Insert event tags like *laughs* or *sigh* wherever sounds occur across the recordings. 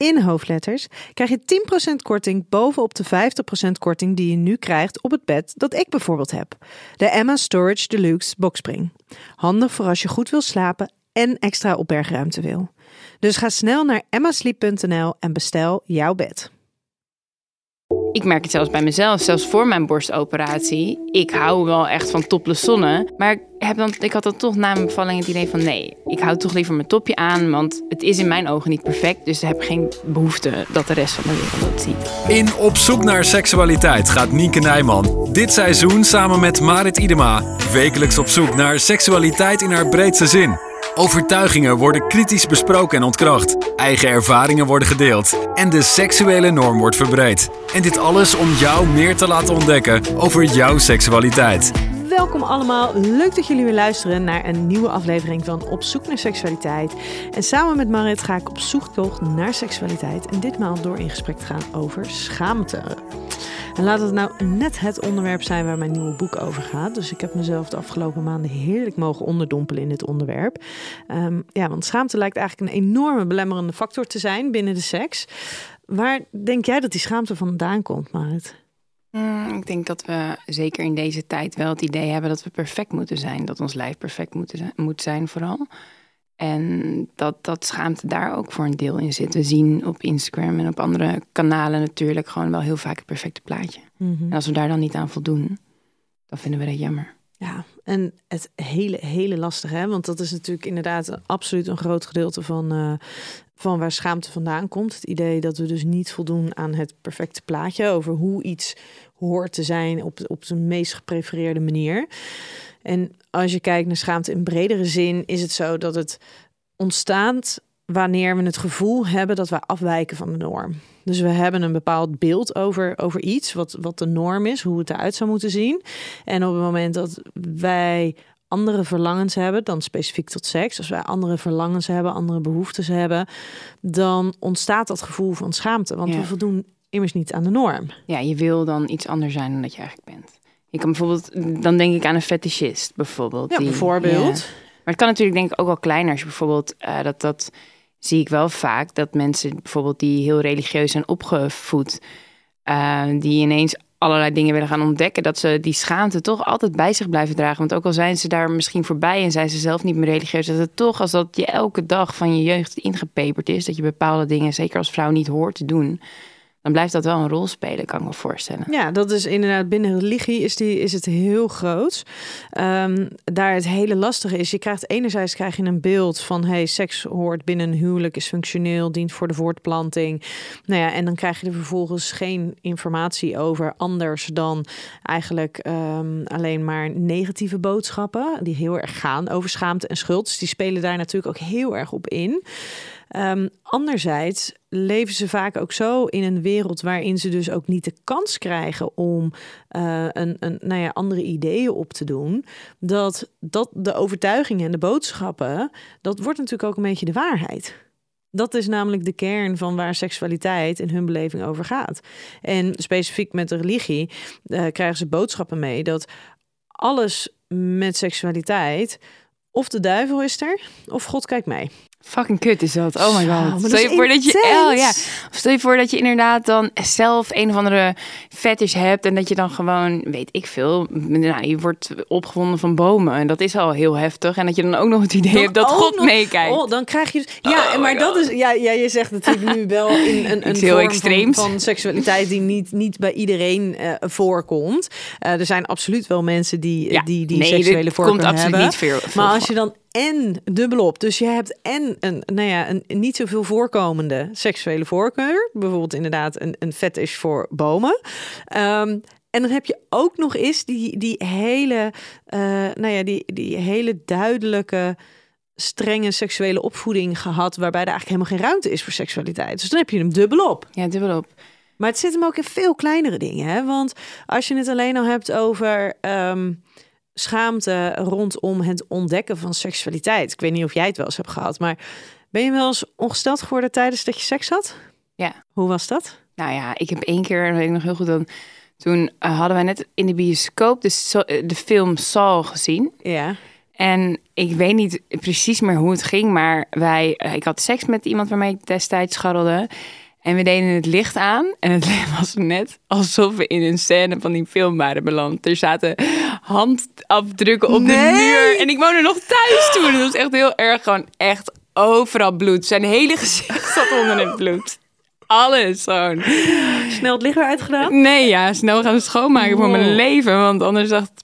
in hoofdletters krijg je 10% korting bovenop de 50% korting die je nu krijgt op het bed dat ik bijvoorbeeld heb. De Emma Storage Deluxe Boxspring. Handig voor als je goed wil slapen en extra opbergruimte wil. Dus ga snel naar emmasleep.nl en bestel jouw bed. Ik merk het zelfs bij mezelf, zelfs voor mijn borstoperatie. Ik hou wel echt van topless zonne. Maar ik, heb dan, ik had dan toch na mijn bevalling het idee van nee, ik hou toch liever mijn topje aan. Want het is in mijn ogen niet perfect. Dus ik heb geen behoefte dat de rest van de wereld dat ziet. In Op zoek naar seksualiteit gaat Nienke Nijman dit seizoen samen met Marit Idema wekelijks op zoek naar seksualiteit in haar breedste zin. Overtuigingen worden kritisch besproken en ontkracht. Eigen ervaringen worden gedeeld. En de seksuele norm wordt verbreed. En dit alles om jou meer te laten ontdekken over jouw seksualiteit. Welkom allemaal, leuk dat jullie weer luisteren naar een nieuwe aflevering van Op zoek naar seksualiteit. En samen met Marit ga ik op zoektocht naar seksualiteit en ditmaal door in gesprek te gaan over schaamte. En laat het nou net het onderwerp zijn waar mijn nieuwe boek over gaat. Dus ik heb mezelf de afgelopen maanden heerlijk mogen onderdompelen in dit onderwerp. Ehm, ja, want schaamte lijkt eigenlijk een enorme belemmerende factor te zijn binnen de seks. Waar denk jij dat die schaamte vandaan komt, Marit? Mm, ik denk dat we zeker in deze tijd wel het idee hebben dat we perfect moeten zijn. Dat ons lijf perfect moet moet zijn vooral. En dat, dat schaamte daar ook voor een deel in zit. We zien op Instagram en op andere kanalen natuurlijk gewoon wel heel vaak het perfecte plaatje. Mhm. En als we daar dan niet aan voldoen, dan vinden we dat jammer. Ja, en het hele, hele lastige, hè? want dat is natuurlijk inderdaad absoluut een groot gedeelte van, uh, van waar schaamte vandaan komt. Het idee dat we dus niet voldoen aan het perfecte plaatje over hoe iets hoort te zijn op, op de meest geprefereerde manier. En als je kijkt naar schaamte in bredere zin, is het zo dat het ontstaat wanneer we het gevoel hebben dat we afwijken van de norm. Dus we hebben een bepaald beeld over, over iets, wat, wat de norm is, hoe het eruit zou moeten zien. En op het moment dat wij andere verlangens hebben, dan specifiek tot seks, als wij andere verlangens hebben, andere behoeftes hebben, dan ontstaat dat gevoel van schaamte. Want we voldoen immers niet aan de norm. Ja, je wil dan iets anders zijn dan dat je eigenlijk bent. Je kan bijvoorbeeld, dan denk ik aan een fetischist bijvoorbeeld. Ja, die, bijvoorbeeld. Ja. Maar het kan natuurlijk denk ik ook wel kleiner. Als je bijvoorbeeld, uh, dat, dat zie ik wel vaak, dat mensen bijvoorbeeld die heel religieus zijn opgevoed, uh, die ineens allerlei dingen willen gaan ontdekken, dat ze die schaamte toch altijd bij zich blijven dragen. Want ook al zijn ze daar misschien voorbij en zijn ze zelf niet meer religieus, dat het toch als dat je elke dag van je jeugd ingepeperd is, dat je bepaalde dingen, zeker als vrouw, niet hoort te doen dan blijft dat wel een rol spelen, kan ik me voorstellen. Ja, dat is inderdaad binnen religie is, die, is het heel groot. Um, daar het hele lastige is, je krijgt enerzijds krijg je een beeld van hey, seks hoort binnen een huwelijk, is functioneel, dient voor de voortplanting. Nou ja, en dan krijg je er vervolgens geen informatie over anders dan eigenlijk um, alleen maar negatieve boodschappen, die heel erg gaan over schaamte en schuld. Dus die spelen daar natuurlijk ook heel erg op in. Um, anderzijds leven ze vaak ook zo in een wereld waarin ze dus ook niet de kans krijgen om uh, een, een, nou ja, andere ideeën op te doen. Dat, dat de overtuigingen en de boodschappen, dat wordt natuurlijk ook een beetje de waarheid. Dat is namelijk de kern van waar seksualiteit in hun beleving over gaat. En specifiek met de religie uh, krijgen ze boodschappen mee dat alles met seksualiteit, of de duivel is er, of God kijkt mee. Fucking kut is dat. Oh my god. Zo, stel je voor dat je oh, ja. Of stel je voor dat je inderdaad dan zelf een of andere fetish hebt en dat je dan gewoon, weet ik veel, nou, je wordt opgewonden van bomen en dat is al heel heftig en dat je dan ook nog het idee dan hebt dat God nog, meekijkt. Oh, dan krijg je ja, oh maar dat is ja, ja, je zegt natuurlijk nu wel in een, *laughs* een heel extreem van, van, seksualiteit die niet, niet bij iedereen uh, voorkomt. Uh, er zijn absoluut wel mensen die ja, die, die nee, seksuele voorkeur komt absoluut hebben. Niet veel, maar als je dan en dubbelop. Dus je hebt en een, nou ja, een niet zoveel voorkomende seksuele voorkeur. Bijvoorbeeld inderdaad een, een fetish voor bomen. Ehm, en dan heb je ook nog eens die, die hele, uh, nou ja, die, die hele duidelijke strenge seksuele opvoeding gehad, waarbij er eigenlijk helemaal geen ruimte is voor seksualiteit. Dus dan heb je hem dubbelop. Ja, dubbelop. Maar het zit hem ook in veel kleinere dingen. Hè? Want als je het alleen al hebt over ehm, schaamte rondom het ontdekken van seksualiteit. Ik weet niet of jij het wel eens hebt gehad, maar ben je wel eens ongesteld geworden tijdens dat je seks had? Ja. Hoe was dat? Nou ja, ik heb één keer, weet ik nog heel goed, dan, toen uh, hadden wij net in de bioscoop de, de film Saul gezien. Ja. En ik weet niet precies meer hoe het ging, maar wij, uh, ik had seks met iemand waarmee ik destijds scharrelde. En we deden het licht aan. En het *laughs* was net alsof we in een scène van die film waren beland. Er zaten handafdrukken op nee. de muur. En ik woonde nog thuis toen. Het was echt heel erg, gewoon echt overal bloed. Zijn hele gezicht *laughs* zat onder het bloed. Alles gewoon. Snel het licht weer uitgedaan? Nee, ja, snel gaan schoonmaken wow. voor mijn leven. Want anders dacht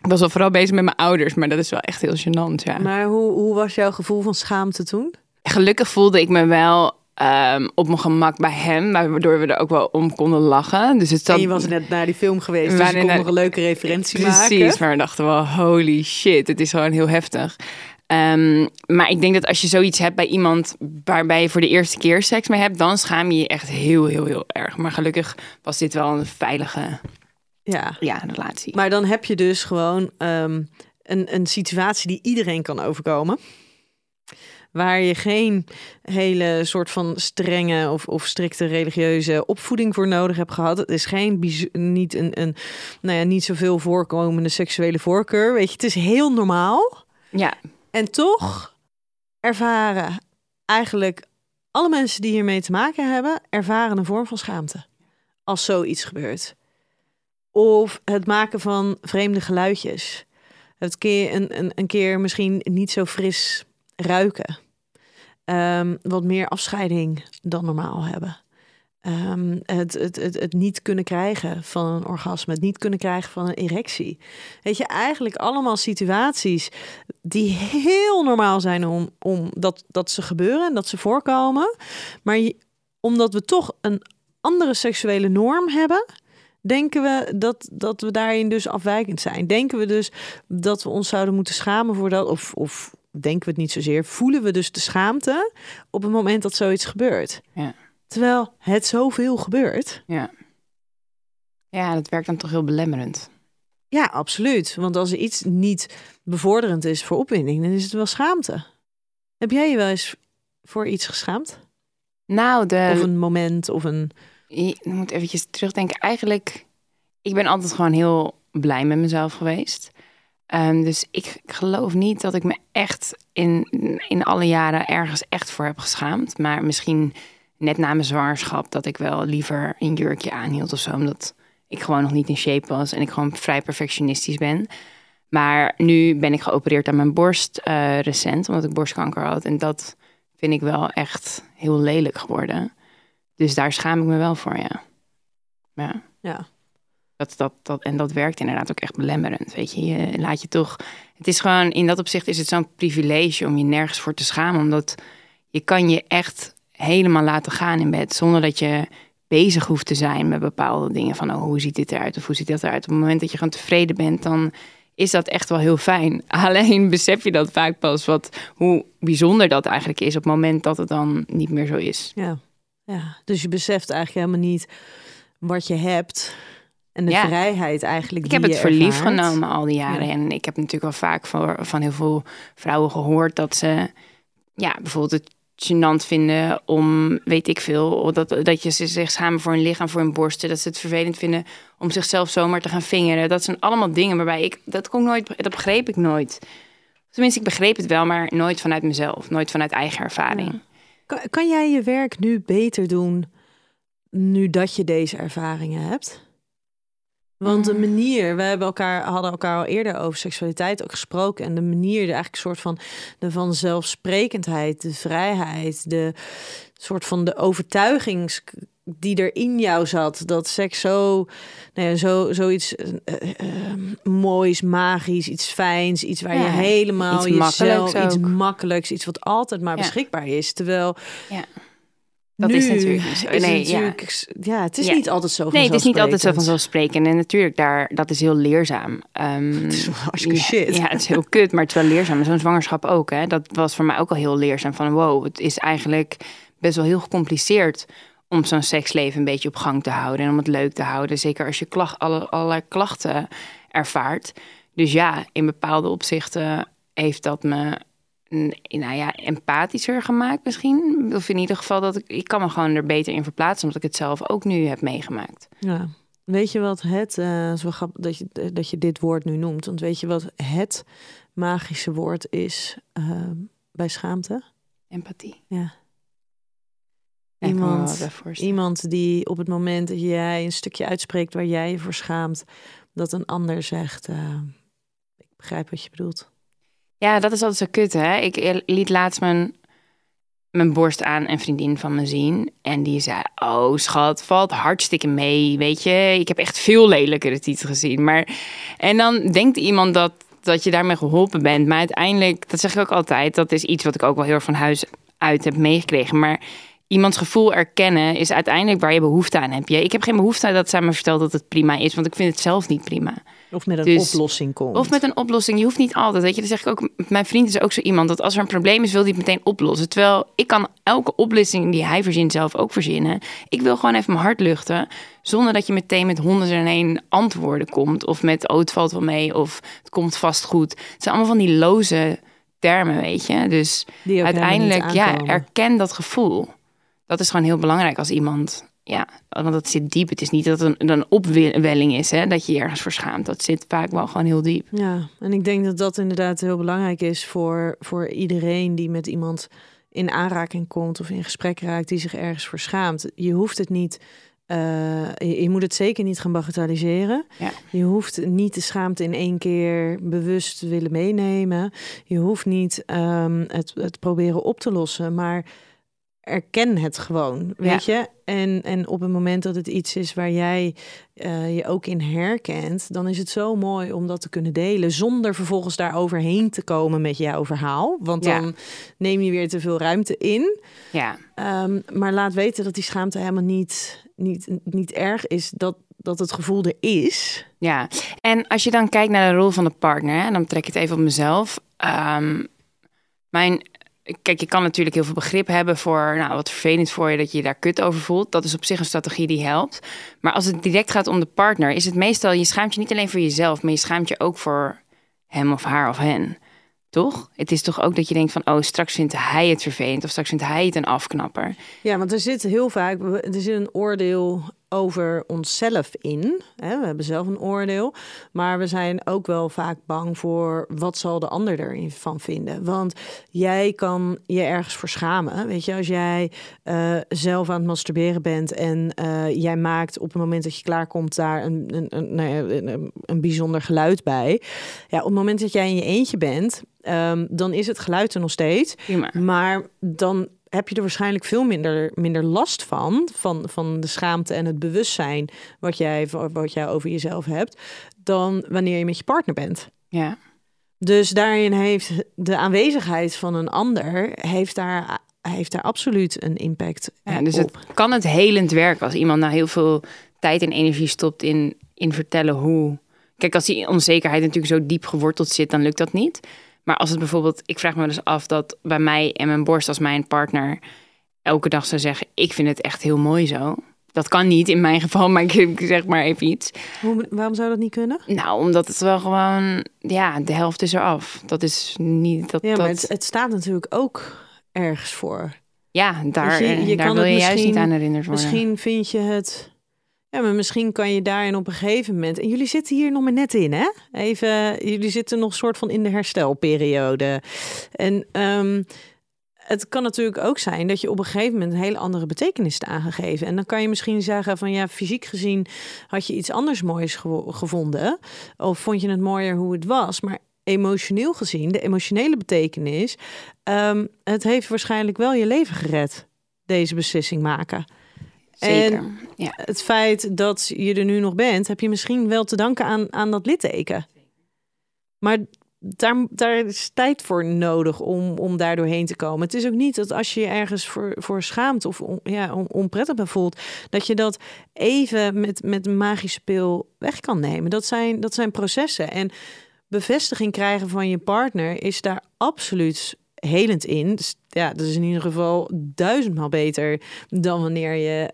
ik was al vooral bezig met mijn ouders, maar dat is wel echt heel gênant, ja. Maar hoe, hoe was jouw gevoel van schaamte toen? Gelukkig voelde ik me wel um, op mijn gemak bij hem, waardoor we er ook wel om konden lachen. Dus het zat... En je was net naar die film geweest, dus je kon nog een leuke referentie Precies, maken. Precies, maar we dachten wel, holy shit, het is gewoon heel heftig. Um, maar ik denk dat als je zoiets hebt bij iemand waarbij je voor de eerste keer seks mee hebt, dan schaam je je echt heel, heel, heel erg. Maar gelukkig was dit wel een veilige ja. Ja, relatie. Maar dan heb je dus gewoon um, een, een situatie die iedereen kan overkomen. Waar je geen hele soort van strenge of, of strikte religieuze opvoeding voor nodig hebt gehad. Het is geen niet een, een nou ja, niet zoveel voorkomende seksuele voorkeur. Weet je, het is heel normaal. Ja. En toch ervaren eigenlijk alle mensen die hiermee te maken hebben, ervaren een vorm van schaamte. Als zoiets gebeurt. Of het maken van vreemde geluidjes. Het keer een, een, een keer misschien niet zo fris ruiken. Um, wat meer afscheiding dan normaal hebben. Um, het, het, het, het niet kunnen krijgen van een orgasme. Het niet kunnen krijgen van een erectie. Weet je, eigenlijk allemaal situaties die heel normaal zijn om, om dat, dat ze gebeuren en dat ze voorkomen. Maar omdat we toch een andere seksuele norm hebben denken we dat, dat we daarin dus afwijkend zijn? Denken we dus dat we ons zouden moeten schamen voor dat? Of, of denken we het niet zozeer? Voelen we dus de schaamte op het moment dat zoiets gebeurt? Ja. Terwijl het zoveel gebeurt. Ja. Ja, dat werkt dan toch heel belemmerend. Ja, absoluut. Want als er iets niet bevorderend is voor opwinding, dan is het wel schaamte. Heb jij je wel eens voor iets geschaamd? Nou, de... Of een moment of een ik moet eventjes terugdenken. Eigenlijk, ik ben altijd gewoon heel blij met mezelf geweest. Um, dus ik geloof niet dat ik me echt in, in alle jaren ergens echt voor heb geschaamd. Maar misschien net na mijn zwangerschap dat ik wel liever een jurkje aanhield of zo. Omdat ik gewoon nog niet in shape was en ik gewoon vrij perfectionistisch ben. Maar nu ben ik geopereerd aan mijn borst uh, recent, omdat ik borstkanker had. En dat vind ik wel echt heel lelijk geworden. Dus daar schaam ik me wel voor, ja. Ja. ja. Dat, dat, dat, en dat werkt inderdaad ook echt belemmerend. Weet je, je laat je toch. Het is gewoon, in dat opzicht is het zo'n privilege om je nergens voor te schamen. Omdat je kan je echt helemaal laten gaan in bed. Zonder dat je bezig hoeft te zijn met bepaalde dingen. Van oh, hoe ziet dit eruit of hoe ziet dat eruit. Op het moment dat je gewoon tevreden bent, dan is dat echt wel heel fijn. *laughs* Alleen besef je dat vaak pas wat, hoe bijzonder dat eigenlijk is op het moment dat het dan niet meer zo is. Ja. Ja, dus je beseft eigenlijk helemaal niet wat je hebt en de ja. vrijheid eigenlijk. Ik heb het je voor lief ervaart. genomen al die jaren. Ja. En ik heb natuurlijk wel vaak voor, van heel veel vrouwen gehoord dat ze, ja, bijvoorbeeld het gênant vinden om, weet ik veel, dat, dat je ze zich schamen voor hun lichaam, voor hun borsten. Dat ze het vervelend vinden om zichzelf zomaar te gaan vingeren. Dat zijn allemaal dingen waarbij ik, dat kon ik nooit, dat begreep ik nooit. Tenminste, ik begreep het wel, maar nooit vanuit mezelf. Nooit vanuit eigen ervaring. Ja. Kan, kan jij je werk nu beter doen nu dat je deze ervaringen hebt? Want de manier, we hebben elkaar, hadden elkaar al eerder over seksualiteit ook gesproken. En de manier, de eigenlijk soort van de vanzelfsprekendheid, de vrijheid, de soort van de die er in jou zat. Dat seks zo, nou ja, zo, zoiets uh, moois, magisch, iets fijns, iets waar je helemaal iets jezelf, makkelijks iets makkelijks, iets wat altijd maar Ja. beschikbaar is. Terwijl Ja. Dat nu is natuurlijk niet zo. is het Nee, ja. het is Ja. niet altijd zo Nee, het is niet altijd zo vanzelfsprekend. En natuurlijk, daar, dat is heel leerzaam. Ehm, *laughs* Het is hartstikke ja, shit. Ja, het is heel kut, maar het is wel leerzaam. Zo'n zwangerschap ook. Hè. Dat was voor mij ook al heel leerzaam. Van wow, het is eigenlijk best wel heel gecompliceerd om zo'n seksleven een beetje op gang te houden. En om het leuk te houden. Zeker als je klacht, alle, allerlei klachten ervaart. Dus ja, in bepaalde opzichten heeft dat me nou ja, empathischer gemaakt misschien. Of in ieder geval dat ik, ik kan me gewoon er beter in verplaatsen. Omdat ik het zelf ook nu heb meegemaakt. Ja. Weet je wat het, eh zo grappig dat je, dat je dit woord nu noemt, want weet je wat het magische woord is eh, bij schaamte? Empathie. Ja. Iemand, iemand die op het moment dat jij een stukje uitspreekt waar jij je voor schaamt, dat een ander zegt, eh, ik begrijp wat je bedoelt. Ja, dat is altijd zo kut, hè? Ik eh, liet laatst mijn, mijn borst aan een vriendin van me zien. En die zei, oh schat, valt hartstikke mee, weet je. Ik heb echt veel lelijkere tieten gezien. Maar, en dan denkt iemand dat, dat je daarmee geholpen bent. Maar uiteindelijk, dat zeg ik ook altijd, dat is iets wat ik ook wel heel erg van huis uit heb meegekregen. Maar iemands gevoel erkennen is uiteindelijk waar je behoefte aan hebt. Ik heb geen behoefte aan dat zij me vertelt dat het prima is, want ik vind het zelf niet prima. Of met een Dus- oplossing komt. Of met een oplossing. Je hoeft niet altijd. Weet je, dat zeg ik ook. Mijn vriend is ook zo iemand dat als er een probleem is, wil hij het meteen oplossen. Terwijl ik kan elke oplossing die hij verzint zelf ook verzinnen. Ik wil gewoon even mijn hart luchten. Zonder dat je meteen met honderden en één antwoorden komt. Of met oh, het valt wel mee. Of het komt vast goed. Het zijn allemaal van die loze termen, weet je. Dus uiteindelijk, ja, erken dat gevoel. Dat is gewoon heel belangrijk als iemand. Ja, want dat zit diep. Het is niet dat het een, een opwelling is, hè, dat je je ergens voor schaamt. Dat zit vaak wel gewoon heel diep. Ja, en ik denk dat dat inderdaad heel belangrijk is voor, voor iedereen die met iemand in aanraking komt of in gesprek raakt die zich ergens voor schaamt. Je hoeft het niet, eh, je, je moet het zeker niet gaan bagatelliseren. Ja. Je hoeft niet de schaamte in één keer bewust willen meenemen. Je hoeft niet ehm, het, het proberen op te lossen, maar erken het gewoon, weet je? En, en op het moment dat het iets is waar jij eh, je ook in herkent, dan is het zo mooi om dat te kunnen delen, zonder vervolgens daar overheen te komen met jouw verhaal. Want Ja. dan neem je weer te veel ruimte in. Ja, Ehm, maar laat weten dat die schaamte helemaal niet, niet, niet erg is, dat, dat het gevoel er is. ja. En als je dan kijkt naar de rol van de partner, hè, dan trek ik het even op mezelf. Ehm, mijn, kijk, je kan natuurlijk heel veel begrip hebben voor, nou, wat vervelend voor je dat je je daar kut over voelt. Dat is op zich een strategie die helpt. Maar als het direct gaat om de partner, is het meestal, je schaamt je niet alleen voor jezelf, maar je schaamt je ook voor hem of haar of hen. Toch? Het is toch ook dat je denkt van, oh, straks vindt hij het vervelend of straks vindt hij het een afknapper. Ja, want er zit heel vaak er zit een oordeel over onszelf in. Hè? We hebben zelf een oordeel. Maar we zijn ook wel vaak bang voor wat zal de ander erin van vinden. Want jij kan je ergens voor schamen. Weet je, als jij eh, zelf aan het masturberen bent en eh, jij maakt op het moment dat je klaarkomt daar een, een, een, nou ja, een, een bijzonder geluid bij. Ja, op het moment dat jij in je eentje bent, ehm, dan is het geluid er nog steeds. Maar dan heb je er waarschijnlijk veel minder, minder last van, van. Van de schaamte en het bewustzijn wat jij, wat jij over jezelf hebt. Dan wanneer je met je partner bent. Ja. Dus daarin heeft de aanwezigheid van een ander heeft daar, heeft daar absoluut een impact Ja, eh, dus op. het kan het helend werken als iemand nou heel veel tijd en energie stopt in, in vertellen hoe. Kijk, als die onzekerheid natuurlijk zo diep geworteld zit, dan lukt dat niet. Maar als het bijvoorbeeld, ik vraag me dus af dat bij mij en mijn borst als mijn partner elke dag zou zeggen: Ik vind het echt heel mooi zo. Dat kan niet in mijn *laughs* geval, maar ik zeg maar even iets. Hoe, waarom zou dat niet kunnen? Nou, omdat het wel gewoon, ja, de helft is eraf. Dat is niet dat. Ja, maar dat het, het staat natuurlijk ook ergens voor. ja, daar, je, je daar kan wil je juist niet aan herinnerd worden. Misschien vind je het. Maar misschien kan je daarin op een gegeven moment. En jullie zitten hier nog maar net in, hè? Even, jullie zitten nog soort van in de herstelperiode. En ehm, het kan natuurlijk ook zijn dat je op een gegeven moment een hele andere betekenis hebt aangegeven. En dan kan je misschien zeggen van ja, fysiek gezien had je iets anders moois gevonden. Of vond je het mooier hoe het was. Maar emotioneel gezien, de emotionele betekenis, ehm, het heeft waarschijnlijk wel je leven gered. Deze beslissing maken. Zeker. En ja. het feit dat je er nu nog bent, heb je misschien wel te danken aan, aan dat litteken. Maar daar, daar is tijd voor nodig om, om daar doorheen te komen. Het is ook niet dat als je je ergens voor, voor schaamt of on, ja, on, onprettig bij voelt, dat je dat even met, met een magische pil weg kan nemen. Dat zijn, dat zijn processen. En bevestiging krijgen van je partner is daar absoluut helend in. Dus ja, dat is in ieder geval duizendmaal beter dan wanneer je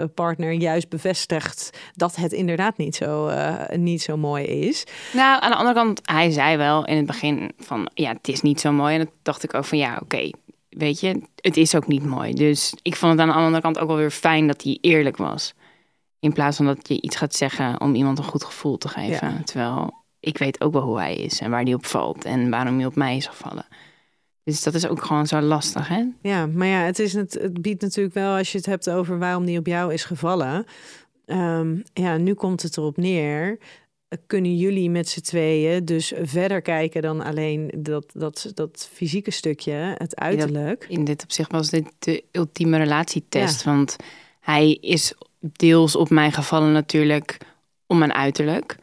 uh, partner juist bevestigt dat het inderdaad niet zo, uh, niet zo mooi is. Nou, aan de andere kant, hij zei wel in het begin van ja, het is niet zo mooi. En dan dacht ik ook van ja, oké, okay, weet je, het is ook niet mooi. Dus ik vond het aan de andere kant ook wel weer fijn dat hij eerlijk was. In plaats van dat je iets gaat zeggen om iemand een goed gevoel te geven. Ja. Terwijl ik weet ook wel hoe hij is en waar hij op valt en waarom hij op mij is gevallen. Dus dat is ook gewoon zo lastig, hè? Ja, maar ja, het, is het, het biedt natuurlijk wel, als je het hebt over waarom die op jou is gevallen. Um, ja, nu komt het erop neer. Kunnen jullie met z'n tweeën dus verder kijken dan alleen dat, dat, dat fysieke stukje, het uiterlijk? Ja, in dit opzicht was dit de ultieme relatietest. Ja. Want hij is deels op mij gevallen natuurlijk om mijn uiterlijk.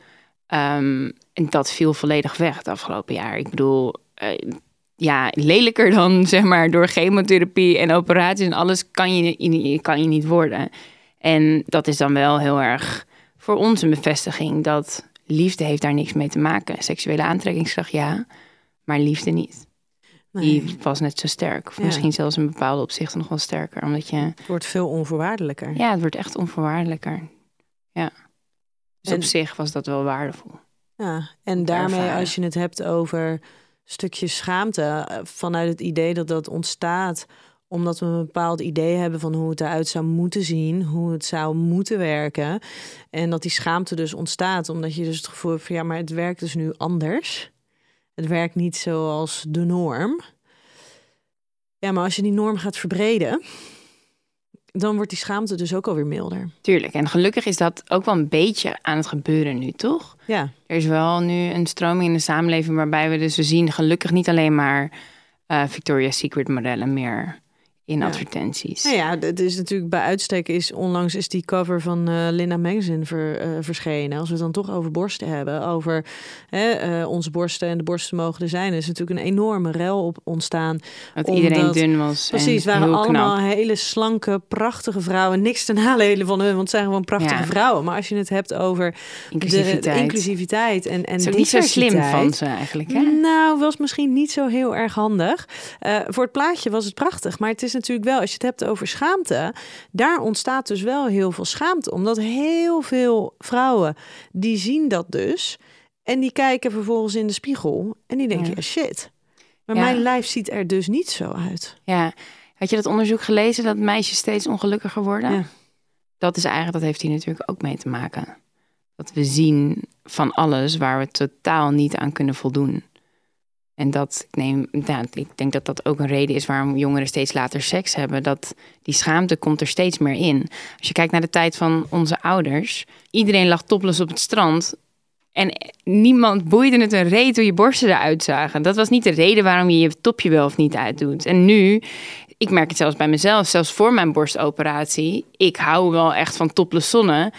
Um, en dat viel volledig weg het afgelopen jaar. Ik bedoel, uh, ja, lelijker dan *laughs* zeg maar door chemotherapie en operaties en alles kan je, kan je niet worden. En dat is dan wel heel erg voor ons een bevestiging dat liefde heeft daar niks mee te maken. Seksuele aantrekkingskracht ja, maar liefde niet. Nee. Die was net zo sterk. Of ja. misschien zelfs in bepaalde opzichten nog wel sterker. Omdat je... Het wordt veel onvoorwaardelijker. Ja, het wordt echt onvoorwaardelijker. Ja. Dus en... op zich was dat wel waardevol. Ja, en daarmee als je het hebt over stukje schaamte eh, vanuit het idee dat dat ontstaat omdat we een bepaald idee hebben van hoe het eruit zou moeten zien, hoe het zou moeten werken. En dat die schaamte dus ontstaat omdat je dus het gevoel hebt van ja, maar het werkt dus nu anders. Het werkt niet zoals de norm. Ja, maar als je die norm gaat verbreden, dan wordt die schaamte dus ook alweer milder. Tuurlijk. En gelukkig is dat ook wel een beetje aan het gebeuren nu, toch? Ja. Er is wel nu een stroming in de samenleving waarbij we dus we zien gelukkig niet alleen maar uh, Victoria's Secret modellen meer in Ja. advertenties. Nou ja, het is natuurlijk bij uitstek is onlangs is die cover van eh Linda Magazine ver, eh, verschenen. Als we het dan toch over borsten hebben, over hè, eh, onze borsten en de borsten mogen er zijn, is natuurlijk een enorme rel op ontstaan. Dat iedereen omdat- dun was. Precies, en waren allemaal knap. hele slanke, prachtige vrouwen. Niks ten nadele van hun, want het zijn gewoon prachtige Ja. vrouwen. Maar als je het hebt over de, Inclusiviteit. de inclusiviteit en, en Het is niet zo slim van ze eigenlijk, hè? Nou, was misschien niet zo heel erg handig. Voor het plaatje was het prachtig. Maar het is natuurlijk wel, als je het hebt over schaamte, daar ontstaat dus wel heel veel schaamte. Omdat heel veel vrouwen, die zien dat dus. En die kijken vervolgens in de spiegel. En die denken, Ja. shit. Maar Ja. mijn lijf ziet er dus niet zo uit. Ja. Had je dat onderzoek gelezen dat meisjes steeds ongelukkiger worden? Ja. Dat is eigenlijk, dat heeft hier natuurlijk ook mee te maken. Dat we zien van alles waar we totaal niet aan kunnen voldoen. En dat, ik, neem, ja, ik denk dat dat ook een reden is waarom jongeren steeds later seks hebben. Dat die schaamte komt er steeds meer in. Als je kijkt naar de tijd van onze ouders. Iedereen lag topless op het strand. En niemand boeide het een reet hoe je borsten eruit zagen. Dat was niet de reden waarom je je topje wel of niet uitdoet. En nu, ik merk het zelfs bij mezelf, zelfs voor mijn borstoperatie. Ik hou wel echt van topless zonne.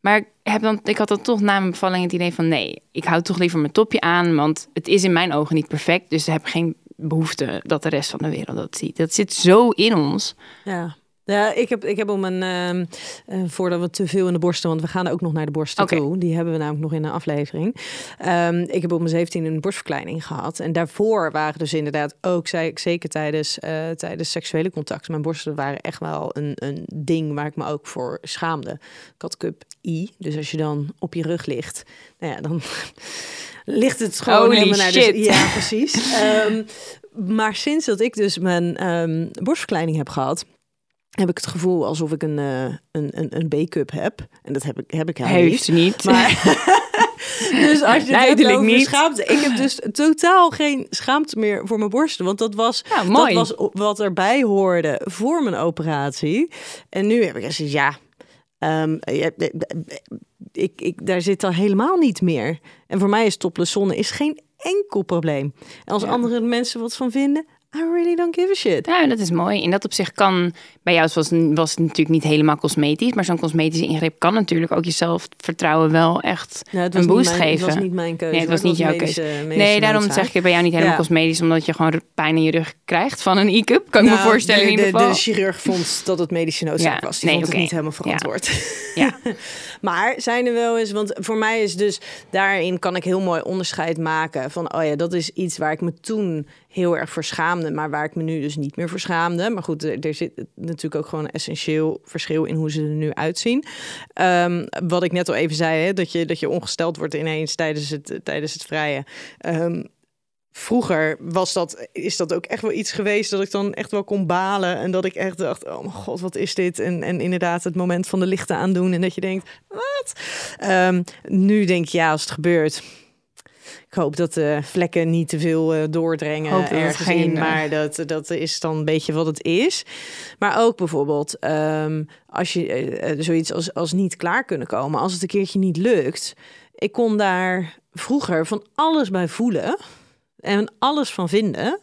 Maar heb dan, ik had dan toch na mijn bevalling het idee van... nee, ik hou toch liever mijn topje aan... want het is in mijn ogen niet perfect... dus ik heb geen behoefte dat de rest van de wereld dat ziet. Dat zit zo in ons. Ja. Ja, ik heb, ik heb om een, ehm, eh, voordat we te veel in de borsten, want we gaan ook nog naar de borsten toe. Die hebben we namelijk nog in een aflevering. Ehm, ik heb op mijn 17 een borstverkleining gehad. En daarvoor waren dus inderdaad ook, zei ik zeker tijdens, eh, tijdens seksuele contact. Mijn borsten waren echt wel een, een ding waar ik me ook voor schaamde. Ik had cup I, dus als je dan op je rug ligt, nou ja, dan *laughs* ligt het gewoon Holy helemaal naar shit. de... Ja, precies. *laughs* Ehm, maar sinds dat ik dus mijn ehm, borstverkleining heb gehad, heb ik het gevoel alsof ik een, eh, een, een, een B-cup heb. En dat heb ik, heb ik helemaal Heeft niet. niet. Maar, *laughs* dus als je het niet. schaamte. Ik heb dus totaal geen schaamte meer voor mijn borsten. Want dat was, Ja, dat was wat erbij hoorde voor mijn operatie. En nu heb ik gezegd, ja... ehm, ja, ik, ik, daar zit al helemaal niet meer. En voor mij is topless zonne is geen enkel probleem. En als Ja. andere mensen wat van vinden, I really don't give a shit. Ja, dat is mooi. In dat opzicht kan, bij jou was, was het natuurlijk niet helemaal cosmetisch, maar zo'n cosmetische ingreep kan natuurlijk ook jezelf vertrouwen wel echt was een boost mijn- geven. Het was niet mijn keuze. Nee, het was niet jouw medische- keuze. medische Nee, daarom noodzaak. zeg ik bij jou niet helemaal Ja. cosmetisch, omdat je gewoon pijn in je rug krijgt van een e-cup. Kan ik me Nou, voorstellen de, in ieder de, geval. de chirurg vond dat het medische noodzaak Ja, was. Die nee, vond het niet helemaal Ja. verantwoord. *laughs* Ja. maar zijn er wel eens, want voor mij is dus daarin kan ik heel mooi onderscheid maken van, oh ja, dat is iets waar ik me toen heel erg voor schaamde, maar waar ik me nu dus niet meer voor schaamde. Maar goed, er, zit natuurlijk ook gewoon een essentieel verschil in hoe ze er nu uitzien. Ehm, wat ik net al even zei, hè, dat, je, dat je ongesteld wordt ineens tijdens het, tijdens het vrije. Ehm, Vroeger was dat, is dat ook echt wel iets geweest dat ik dan echt wel kon balen. En dat ik echt dacht, oh mijn god, wat is dit? En, en inderdaad het moment van de lichten aandoen. En dat je denkt, wat? Ehm, nu denk je, ja, als het gebeurt... Ik hoop dat de vlekken niet te veel eh, doordringen Hoop ergens geen, in. eh, Maar dat, dat is dan een beetje wat het is. Maar ook bijvoorbeeld ehm, als je eh, zoiets als, als niet klaar kunnen komen. Als het een keertje niet lukt. Ik kon daar vroeger van alles bij voelen. En alles van vinden.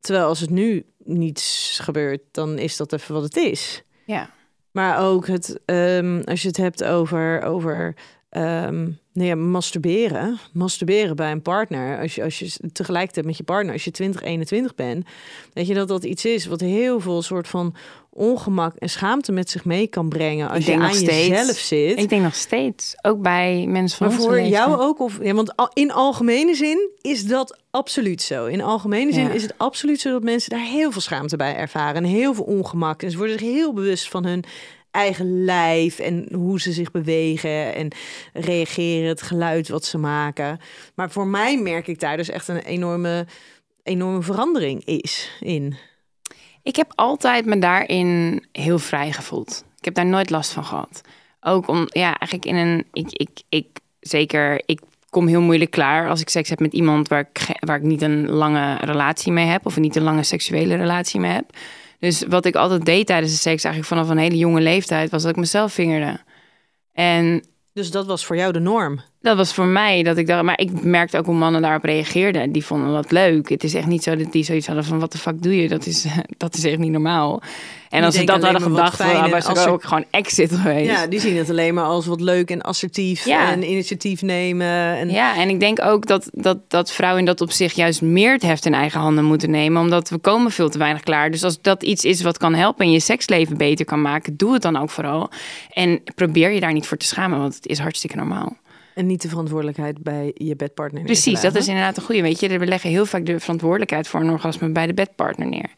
Terwijl als het nu niets gebeurt, dan is dat even wat het is. Ja. Maar ook het, ehm, als je het hebt over, over ehm, nou ja, masturberen. Masturberen bij een partner. Als je, als je tegelijkertijd met je partner, als je 20, 21 bent. Weet je dat dat iets is wat heel veel soort van ongemak en schaamte met zich mee kan brengen. Als je aan steeds. jezelf zit. Ik denk nog steeds, ook bij mensen van Maar voor jou ook? Of, ja, want in algemene zin is dat absoluut zo. In algemene zin Ja. is het absoluut zo dat mensen daar heel veel schaamte bij ervaren. En heel veel ongemak. En ze worden zich heel bewust van hun eigen lijf en hoe ze zich bewegen en reageren, het geluid wat ze maken. Maar voor mij merk ik daar dus echt een enorme, enorme verandering is in. Ik heb altijd me daarin heel vrij gevoeld. Ik heb daar nooit last van gehad. Ook om, ja, eigenlijk in een, ik, ik, ik, zeker, ik kom heel moeilijk klaar als ik seks heb met iemand waar ik, waar ik niet een lange relatie mee heb of niet een lange seksuele relatie mee heb. Dus wat ik altijd deed tijdens de seks, eigenlijk vanaf een hele jonge leeftijd, was dat ik mezelf vingerde. En Dus dat was voor jou de norm. Dat was voor mij dat ik dacht, maar ik merkte ook hoe mannen daarop reageerden. Die vonden dat leuk. Het is echt niet zo dat die zoiets hadden van wat de fuck doe je? Dat is, *laughs* dat is echt niet normaal. En Die als ze dat hadden gedacht, dan was ook gewoon exit geweest. Ja, die zien het alleen maar als wat leuk en assertief Ja. en initiatief nemen. En Ja, en ik denk ook dat, dat, dat vrouwen in dat opzicht juist meer het heft in eigen handen moeten nemen. Omdat we komen veel te weinig klaar. Dus als dat iets is wat kan helpen en je seksleven beter kan maken, doe het dan ook vooral. En probeer je daar niet voor te schamen, want het is hartstikke normaal. En niet de verantwoordelijkheid bij je bedpartner. Precies, dat is inderdaad een goede. Weet je, we leggen heel vaak de verantwoordelijkheid voor een orgasme bij de bedpartner neer.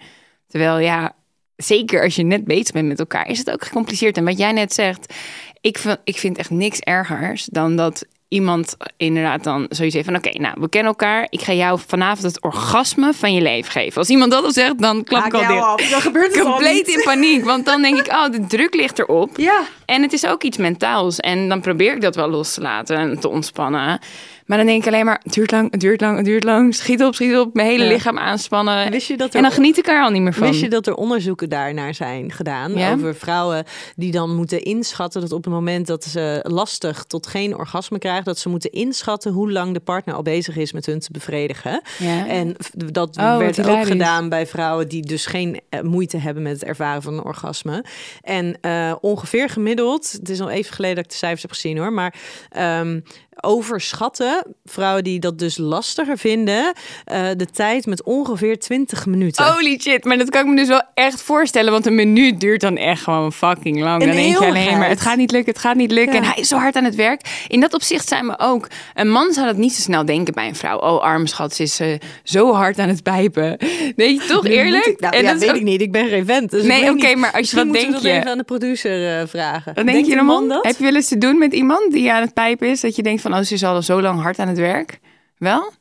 Terwijl ja, zeker als je net bezig bent met elkaar, is het ook gecompliceerd. En wat jij net zegt, ik vind, ik vind echt niks ergers dan dat iemand inderdaad dan zoiets heeft van... oké, nou, we kennen elkaar. Ik ga jou vanavond het orgasme van je leven geven. Als iemand dat al zegt, dan klap ik al af, dan gebeurt het Compleet in paniek. Want dan denk ik, oh, de druk ligt erop. Ja. En het is ook iets mentaals. En dan probeer ik dat wel los te laten en te ontspannen. Maar dan denk ik alleen maar, het duurt lang, het duurt lang, het duurt lang. Schiet op, schiet op. Mijn hele Ja. lichaam aanspannen. Wist je dat er- en dan geniet ik er al niet meer van. Wist je dat er onderzoeken daarnaar zijn gedaan Ja? over vrouwen die dan moeten inschatten dat op het moment dat ze lastig tot geen orgasme krijgen, dat ze moeten inschatten hoe lang de partner al bezig is met hun te bevredigen. Ja. En dat Oh, werd ook hilarisch. gedaan bij vrouwen die dus geen eh, moeite hebben met het ervaren van een orgasme. En eh, ongeveer gemiddeld, het is al even geleden dat ik de cijfers heb gezien hoor, maar ehm, overschatten vrouwen die dat dus lastiger vinden eh, de tijd met ongeveer 20 minuten. Holy shit, maar dat kan ik me dus wel echt voorstellen. Want een minuut duurt dan echt gewoon fucking lang. Een dan denk je alleen maar, het gaat niet lukken, het gaat niet lukken. Ja. En hij is zo hard aan het werk. In dat opzicht zijn we ook... Een man zou dat niet zo snel denken bij een vrouw. Oh, arme schat, ze is eh, zo hard aan het pijpen. Weet je, toch eerlijk? ik- nou, En ja, dat weet ook- ik niet. Ik ben geen vent. Dus Nee, oké, maar als je- wat denk je? even aan de producer eh, vragen. Denk je man? dat? Heb je wel eens te doen met iemand die aan het pijpen is? Dat je denkt van, oh, ze is al zo lang hard aan het werk. Wel?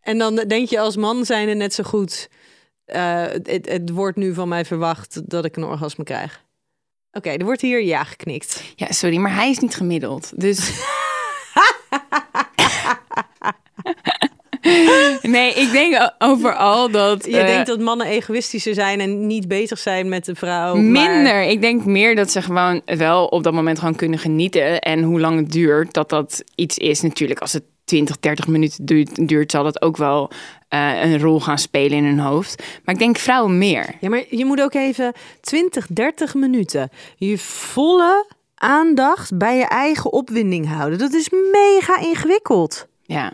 En dan denk je als man zijn er net zo goed. het, het wordt nu van mij verwacht dat ik een orgasme krijg. Oké, er wordt hier ja geknikt. Ja, sorry, maar hij is niet gemiddeld. Dus *laughs* *laughs* nee, ik denk overal dat... Je eh, denkt dat mannen egoïstischer zijn en niet bezig zijn met de vrouw. maar- Minder. Ik denk meer dat ze gewoon wel op dat moment gewoon kunnen genieten. En hoe lang het duurt, dat dat iets is. Natuurlijk, als het 20, 30 minuten duurt, duurt zal dat ook wel eh, een rol gaan spelen in hun hoofd. Maar ik denk vrouwen meer. Ja, maar je moet ook even 20, 30 minuten je volle aandacht bij je eigen opwinding houden. Dat is mega ingewikkeld. Ja.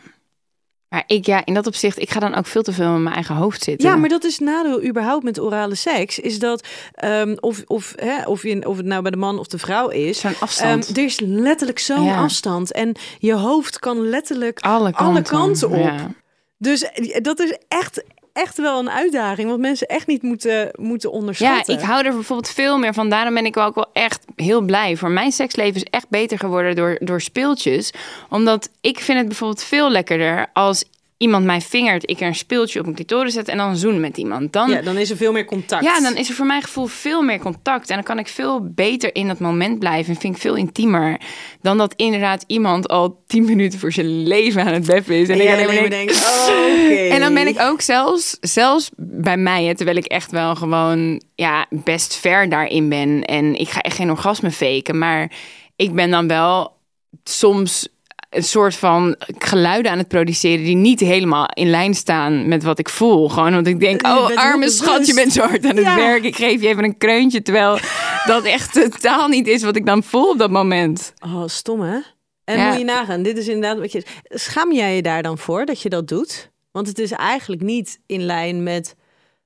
Maar ik, ja, in dat opzicht, ik ga dan ook veel te veel in mijn eigen hoofd zitten. Ja, maar dat is het nadeel überhaupt met orale seks. Is dat ehm, of, of, hè, of, je, of het nou bij de man of de vrouw is. Zo'n afstand. ehm, er is letterlijk zo'n Ja. afstand. En je hoofd kan letterlijk alle kanten, alle kanten op. Ja. Dus eh, dat is echt, echt wel een uitdaging. Wat mensen echt niet moeten, moeten Ja, onderschatten. ik hou er bijvoorbeeld veel meer van. Daarom ben ik ook wel echt heel blij. Voor mijn seksleven is echt beter geworden door, door speeltjes. Omdat ik vind het bijvoorbeeld veel lekkerder als iemand mij vingert, ik er een speeltje op mijn clitoris zet en dan zoen met iemand. Dan, Ja, dan is er veel meer contact. ja, dan is er voor mijn gevoel veel meer contact. En dan kan ik veel beter in dat moment blijven. En vind ik veel intiemer. Dan dat inderdaad iemand al tien minuten voor zijn leven aan het beffen is. En ik alleen maar denk, oh, oké. en dan ben ik ook zelfs, zelfs bij mij, hè, terwijl ik echt wel gewoon ja, best ver daarin ben. En ik ga echt geen orgasme faken. Maar ik ben dan wel soms een soort van geluiden aan het produceren die niet helemaal in lijn staan met wat ik voel. Gewoon omdat ik denk, oh arme schat, je bent zo hard aan het Ja. werk. Ik geef je even een kreuntje, terwijl *laughs* dat echt totaal niet is wat ik dan voel op dat moment. Oh, stom hè? En Ja. moet je nagaan, dit is inderdaad wat je... Schaam jij je daar dan voor dat je dat doet? Want het is eigenlijk niet in lijn met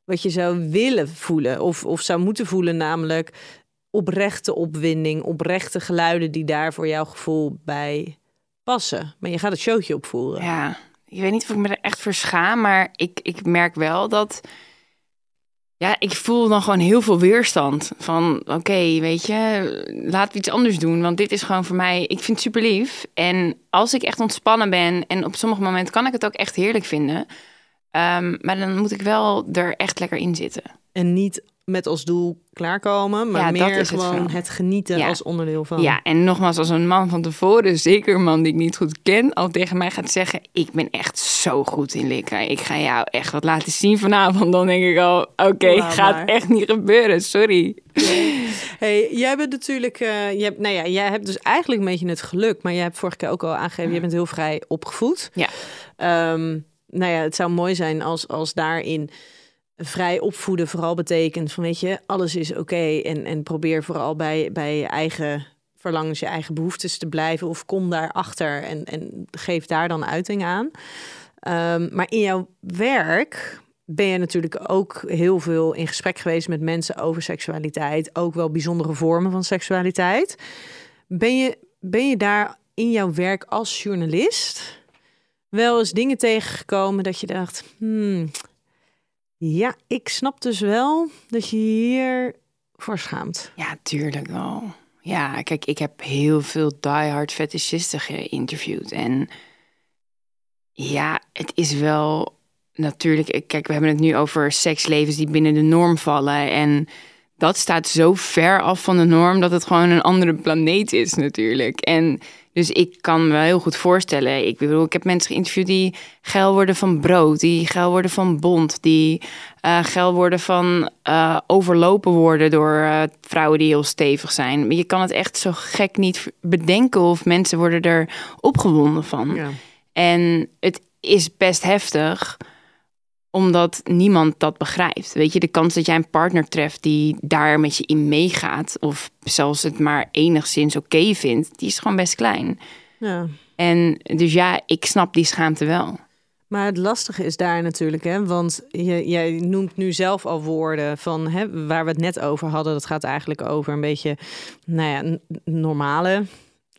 wat je zou willen voelen. Of, of zou moeten voelen, namelijk oprechte opwinding, oprechte geluiden die daar voor jouw gevoel bij passen. Maar je gaat het showtje opvoeren. Ja, ik weet niet of ik me er echt voor schaam, maar ik, ik merk wel dat. Ja, ik voel dan gewoon heel veel weerstand. Van oké, weet je, laten we iets anders doen. Want dit is gewoon voor mij, ik vind het super lief. En als ik echt ontspannen ben en op sommige momenten kan ik het ook echt heerlijk vinden. Ehm, maar dan moet ik wel er echt lekker in zitten. En niet met als doel klaarkomen, maar Ja, meer is gewoon het, genieten Ja. als onderdeel van. Ja, en nogmaals, als een man van tevoren, zeker een man die ik niet goed ken, al tegen mij gaat zeggen: Ik ben echt zo goed in likken. Ik ga jou echt wat laten zien vanavond. Dan denk ik al: Oké, gaat maar. echt niet gebeuren. Sorry. *laughs* Hey, jij bent natuurlijk, eh, je hebt, nou ja, jij hebt dus eigenlijk een beetje het geluk, maar jij hebt vorige keer ook al aangegeven, je bent heel vrij opgevoed. Ja. Ehm, nou ja, het zou mooi zijn als, als daarin vrij opvoeden vooral betekent van, weet je, alles is oké en, en probeer vooral bij, bij je eigen verlangens, je eigen behoeftes te blijven of kom daarachter en, en geef daar dan uiting aan. Ehm, maar in jouw werk ben je natuurlijk ook heel veel in gesprek geweest met mensen over seksualiteit, ook wel bijzondere vormen van seksualiteit. Ben je, ben je daar in jouw werk als journalist wel eens dingen tegengekomen dat je dacht, hmm, ja, ik snap dus wel dat je hier voor schaamt. Ja, tuurlijk wel. Ja, kijk, ik heb heel veel diehard fetischisten geïnterviewd. En ja, het is wel natuurlijk... Kijk, we hebben het nu over sekslevens die binnen de norm vallen. En dat staat zo ver af van de norm dat het gewoon een andere planeet is natuurlijk. En dus ik kan me heel goed voorstellen. Ik bedoel, ik heb mensen geïnterviewd die geil worden van brood, die geil worden van bont, die eh geil worden van eh, overlopen worden door eh, vrouwen die heel stevig zijn. Je kan het echt zo gek niet bedenken of mensen worden er opgewonden van. Ja. En het is best heftig, omdat niemand dat begrijpt. Weet je, de kans dat jij een partner treft die daar met je in meegaat, of zelfs het maar enigszins oké vindt, die is gewoon best klein. ja. En dus ja, ik snap die schaamte wel. Maar het lastige is daar natuurlijk, hè, want je, jij noemt nu zelf al woorden van hè, waar we het net over hadden. Dat gaat eigenlijk over een beetje, nou ja, normale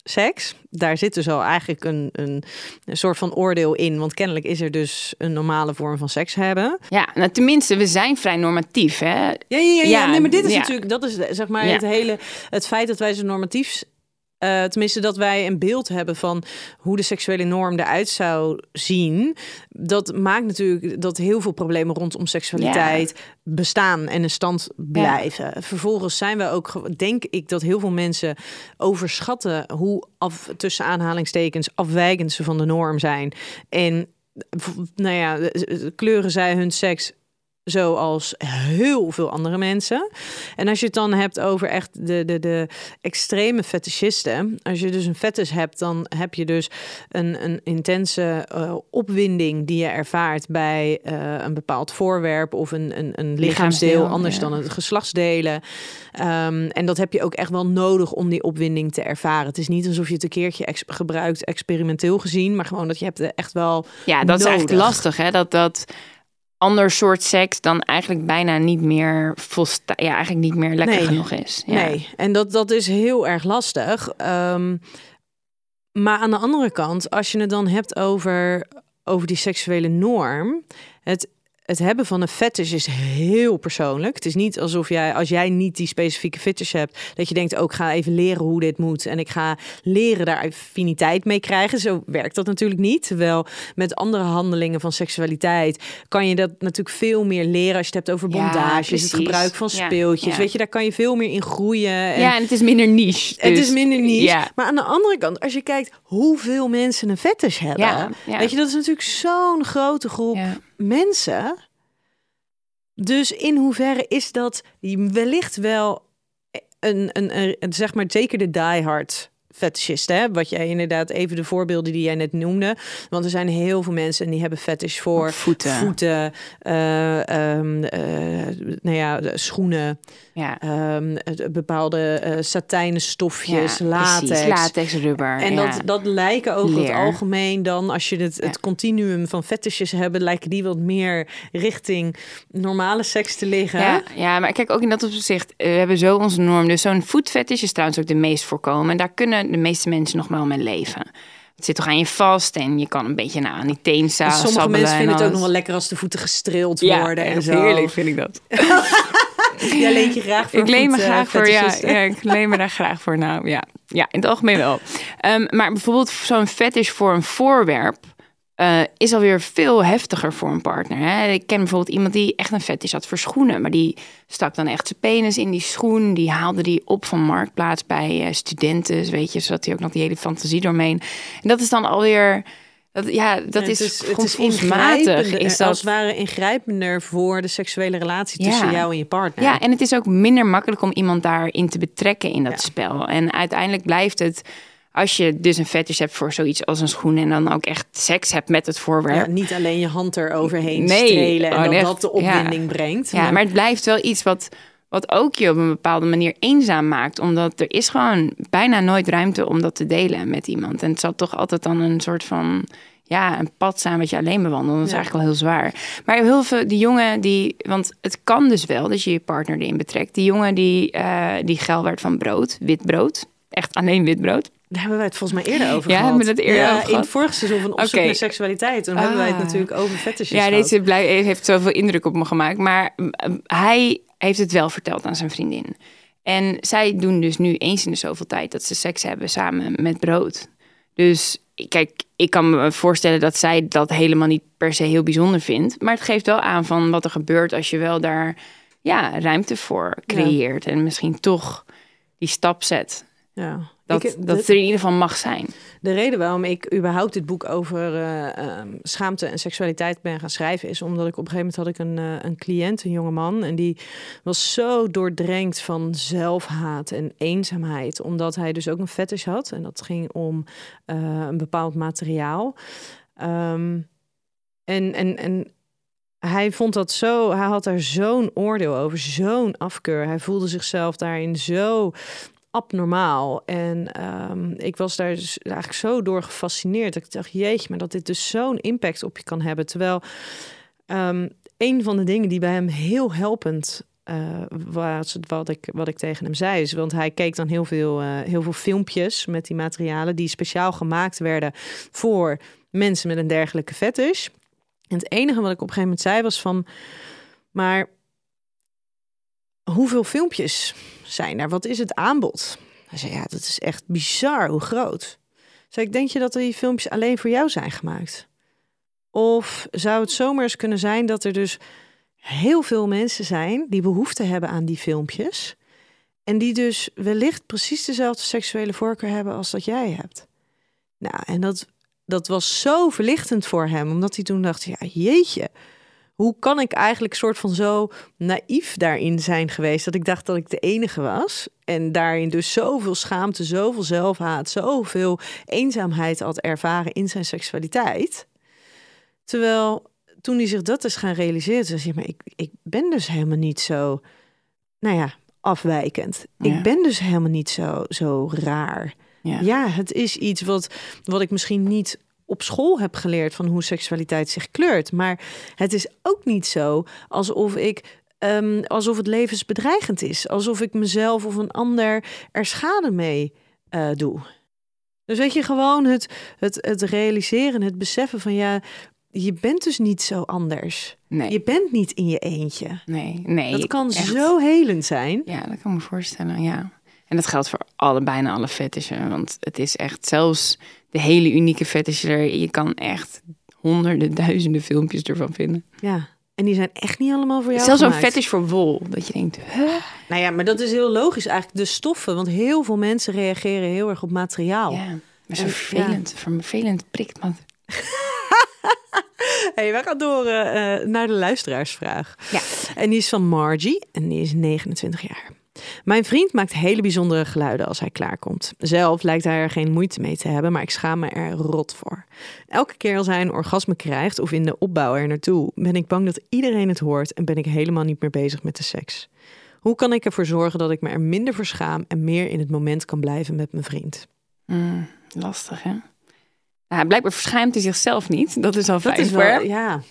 seks. Daar zit dus al eigenlijk een, een, een soort van oordeel in, want kennelijk is er dus een normale vorm van seks hebben. Ja, nou, tenminste, we zijn vrij normatief, hè? Ja, ja, ja, ja. Ja, nee, maar dit is ja. natuurlijk, dat is zeg maar het hele, het feit dat wij zo normatief, eh, tenminste dat wij een beeld hebben van hoe de seksuele norm eruit zou zien, dat maakt natuurlijk dat heel veel problemen rondom seksualiteit bestaan en in stand blijven. Vervolgens zijn we ook, denk ik, dat heel veel mensen overschatten hoe af, tussen aanhalingstekens afwijkend ze van de norm zijn. En nou ja, kleuren zij hun seks zoals heel veel andere mensen. En als je het dan hebt over echt de, de, de extreme fetischisten. Als je dus een fetish hebt, dan heb je dus een, een intense uh, opwinding die je ervaart bij uh, een bepaald voorwerp of een, een, een lichaamsdeel, anders dan het geslachtsdelen. Um, en dat heb je ook echt wel nodig om die opwinding te ervaren. Het is niet alsof je het een keertje ex gebruikt, experimenteel gezien, maar gewoon dat je hebt echt wel. Ja, dat nodig. is eigenlijk lastig, hè? Dat dat ander soort seks dan eigenlijk bijna niet meer volsta ja, eigenlijk niet meer lekker Nee. genoeg is. Ja. Nee, en dat, dat is heel erg lastig. Ehm, maar aan de andere kant, als je het dan hebt over, over die seksuele norm, het, het hebben van een fetish is heel persoonlijk. Het is niet alsof jij, als jij niet die specifieke fetish hebt, dat je denkt, ook ik ga even leren hoe dit moet en ik ga leren daar affiniteit mee krijgen. Zo werkt dat natuurlijk niet. Terwijl met andere handelingen van seksualiteit kan je dat natuurlijk veel meer leren als je het hebt over bondages, het gebruik van speeltjes. ja. Weet je, daar kan je veel meer in groeien. En ja, en het is minder niche. het dus- is minder niche. Maar aan de andere kant, als je kijkt hoeveel mensen een fetish hebben. Weet je, dat is natuurlijk zo'n grote groep. Mensen. Dus in hoeverre is dat wellicht wel een, een, een, zeg maar zeker de diehard fetishist, hè? Wat jij inderdaad even de voorbeelden die jij net noemde. Want er zijn heel veel mensen en die hebben fetish voor Voeten. voeten eh, ehm, eh, nou ja, schoenen, Ja. het- bepaalde eh satijnen stofjes, Ja, latex. precies. Latex, rubber. En ja. dat, dat lijken over het algemeen dan, als je het, het continuum van fetishes hebben, lijken die wat meer richting normale seks te liggen. Ja, ja, maar kijk ook in dat opzicht, we hebben zo onze norm. Dus zo'n voetfetish is trouwens ook de meest voorkomen. En daar kunnen de meeste mensen nog wel mee leven. Het zit toch aan je vast en je kan een beetje nou, aan die teen sommige sabbelen mensen en vinden het ook nog wel lekker als de voeten gestreeld ja, worden en zo. heerlijk vind ik dat. *laughs* Jij leent je graag voor ik leen me eh, graag voor, ja, ik leen me daar *laughs* graag voor. Nou ja, ja in het algemeen wel. Ehm, maar bijvoorbeeld zo'n fetish voor een voorwerp eh, is alweer veel heftiger voor een partner. Hè? Ik ken bijvoorbeeld iemand die echt een fetish had voor schoenen, maar die stak dan echt zijn penis in die schoen, die haalde die op van marktplaats bij eh, studenten, weet je, zodat hij ook nog die hele fantasie doorheen. En dat is dan alweer, dat, ja, dat Ja, is, het is, het is ingrijpender, Is als dat, het ware ingrijpender voor de seksuele relatie Ja. tussen jou en je partner. Ja, en het is ook minder makkelijk om iemand daarin te betrekken in dat Ja. spel. En uiteindelijk blijft het, als je dus een fetish hebt voor zoiets als een schoen en dan ook echt seks hebt met het voorwerp. Ja, niet alleen je hand eroverheen Nee, strelen en dat echt, dat de ja. opwinding brengt. Ja, maar het blijft wel iets wat, wat ook je op een bepaalde manier eenzaam maakt. Omdat er is gewoon bijna nooit ruimte om dat te delen met iemand. En het zal toch altijd dan een soort van... Ja, een pad zijn wat je alleen bewandelt. Dat is Ja. eigenlijk wel heel zwaar. Maar heel veel, die jongen die... Want het kan dus wel dat je je partner erin betrekt. Die jongen die, eh, die geil werd van brood, wit brood. Echt alleen wit brood. Daar hebben wij het volgens mij eerder over Ja, gehad. hebben we het eerder ja, over in gehad? het vorige seizoen van Op zoek Oké. naar seksualiteit. Toen hebben wij het Ah. natuurlijk over fetishes Ja, deze blij, heeft zoveel indruk op me gemaakt. Maar mm, hij heeft het wel verteld aan zijn vriendin. En zij doen dus nu eens in de zoveel tijd dat ze seks hebben samen met brood. Dus kijk, ik kan me voorstellen dat zij dat helemaal niet per se heel bijzonder vindt. Maar het geeft wel aan van wat er gebeurt als je wel daar ja, ruimte voor creëert. En misschien toch die stap zet. Ja. Dat, Ik- dat het er in ieder geval mag zijn. De reden waarom ik überhaupt dit boek over eh, ehm, schaamte en seksualiteit ben gaan schrijven, is omdat ik op een gegeven moment had ik een, eh, een cliënt, een jonge man, en die was zo doordrenkt van zelfhaat en eenzaamheid, omdat hij dus ook een fetish had. En dat ging om eh, een bepaald materiaal. Ehm, en, en, en hij vond dat zo, hij had daar zo'n oordeel over, zo'n afkeur. Hij voelde zichzelf daarin zo abnormaal. En ehm, ik was daar dus eigenlijk zo door gefascineerd. Dat ik dacht, jeetje, maar dat dit dus zo'n impact op je kan hebben. Terwijl ehm, een van de dingen die bij hem heel helpend eh, was, wat ik, wat ik tegen hem zei, is, want hij keek dan heel veel, eh, heel veel filmpjes met die materialen die speciaal gemaakt werden voor mensen met een dergelijke fetish. En het enige wat ik op een gegeven moment zei was van, maar hoeveel filmpjes zijn er? Wat is het aanbod? Hij zei, ja, dat is echt bizar hoe groot. Zei ik, denk je dat die filmpjes alleen voor jou zijn gemaakt? Of zou het zomaar eens kunnen zijn dat er dus heel veel mensen zijn die behoefte hebben aan die filmpjes en die dus wellicht precies dezelfde seksuele voorkeur hebben als dat jij hebt? Nou, en dat dat was zo verlichtend voor hem. Omdat hij toen dacht, ja jeetje, hoe kan ik eigenlijk soort van zo naïef daarin zijn geweest... dat ik dacht dat ik de enige was. En daarin dus zoveel schaamte, zoveel zelfhaat... zoveel eenzaamheid had ervaren in zijn seksualiteit. Terwijl toen hij zich dat is gaan realiseren... zei hij, maar ik, ik ben dus helemaal niet zo... nou ja, afwijkend. Ja. Ik ben dus helemaal niet zo, zo raar. Ja. Ja, het is iets wat, wat ik misschien niet op school heb geleerd van hoe seksualiteit zich kleurt. Maar het is ook niet zo alsof ik. ehm, alsof het levensbedreigend is. Alsof ik mezelf of een ander er schade mee eh, doe. Dus weet je, gewoon het, het, het realiseren, het beseffen van ja, je bent dus niet zo anders. Nee, Je bent niet in je eentje. nee, nee. Dat kan echt. zo helend zijn. Ja, dat kan ik me voorstellen, ja. En dat geldt voor alle, bijna alle fetishen. Want het is echt zelfs de hele unieke fetishen. er- Je kan echt honderden, duizenden filmpjes ervan vinden. Ja. En die zijn echt niet allemaal voor jou Zelfs zo'n fetish voor wol. Dat je denkt, huh? Nou ja, maar dat is heel logisch eigenlijk. De stoffen, want heel veel mensen reageren heel erg op materiaal. Ja, maar zo En- vervelend. Vervelend prikt man. *laughs* Hey, we gaan door eh, eh, naar de luisteraarsvraag. Ja. En die is van Margie en die is 29 jaar. Mijn vriend maakt hele bijzondere geluiden als hij klaarkomt. Zelf lijkt hij er geen moeite mee te hebben, maar ik schaam me er rot voor. Elke keer als hij een orgasme krijgt of in de opbouw er naartoe, ben ik bang dat iedereen het hoort en ben ik helemaal niet meer bezig met de seks. Hoe kan ik ervoor zorgen dat ik me er minder voor schaam en meer in het moment kan blijven met mijn vriend? Mm, lastig, hè? Nou, blijkbaar verschijmt hij zichzelf niet. Dat is al fijn voor hem. ja.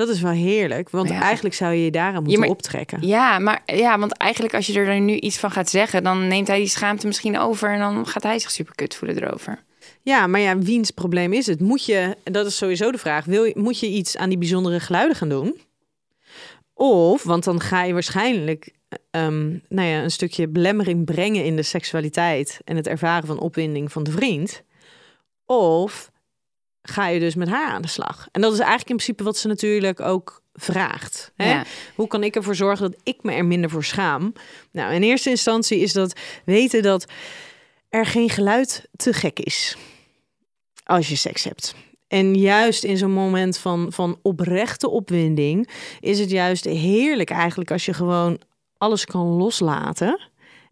Dat is wel heerlijk, want Ja. eigenlijk zou je je daaraan moeten maar- optrekken. Ja, maar ja, want eigenlijk als je er nu iets van gaat zeggen, dan neemt hij die schaamte misschien over en dan gaat hij zich super kut voelen erover. Ja, maar ja, wiens probleem is het? Moet je, dat is sowieso de vraag, wil je, moet je iets aan die bijzondere geluiden gaan doen? Of, want dan ga je waarschijnlijk ehm, nou ja, een stukje belemmering brengen in de seksualiteit en het ervaren van opwinding van de vriend. Of ga je dus met haar aan de slag? En dat is eigenlijk in principe wat ze natuurlijk ook vraagt. Hè? Ja. Hoe kan ik ervoor zorgen dat ik me er minder voor schaam? Nou, in eerste instantie is dat weten dat er geen geluid te gek is als je seks hebt. En juist in zo'n moment van, van oprechte opwinding is het juist heerlijk eigenlijk als je gewoon alles kan loslaten.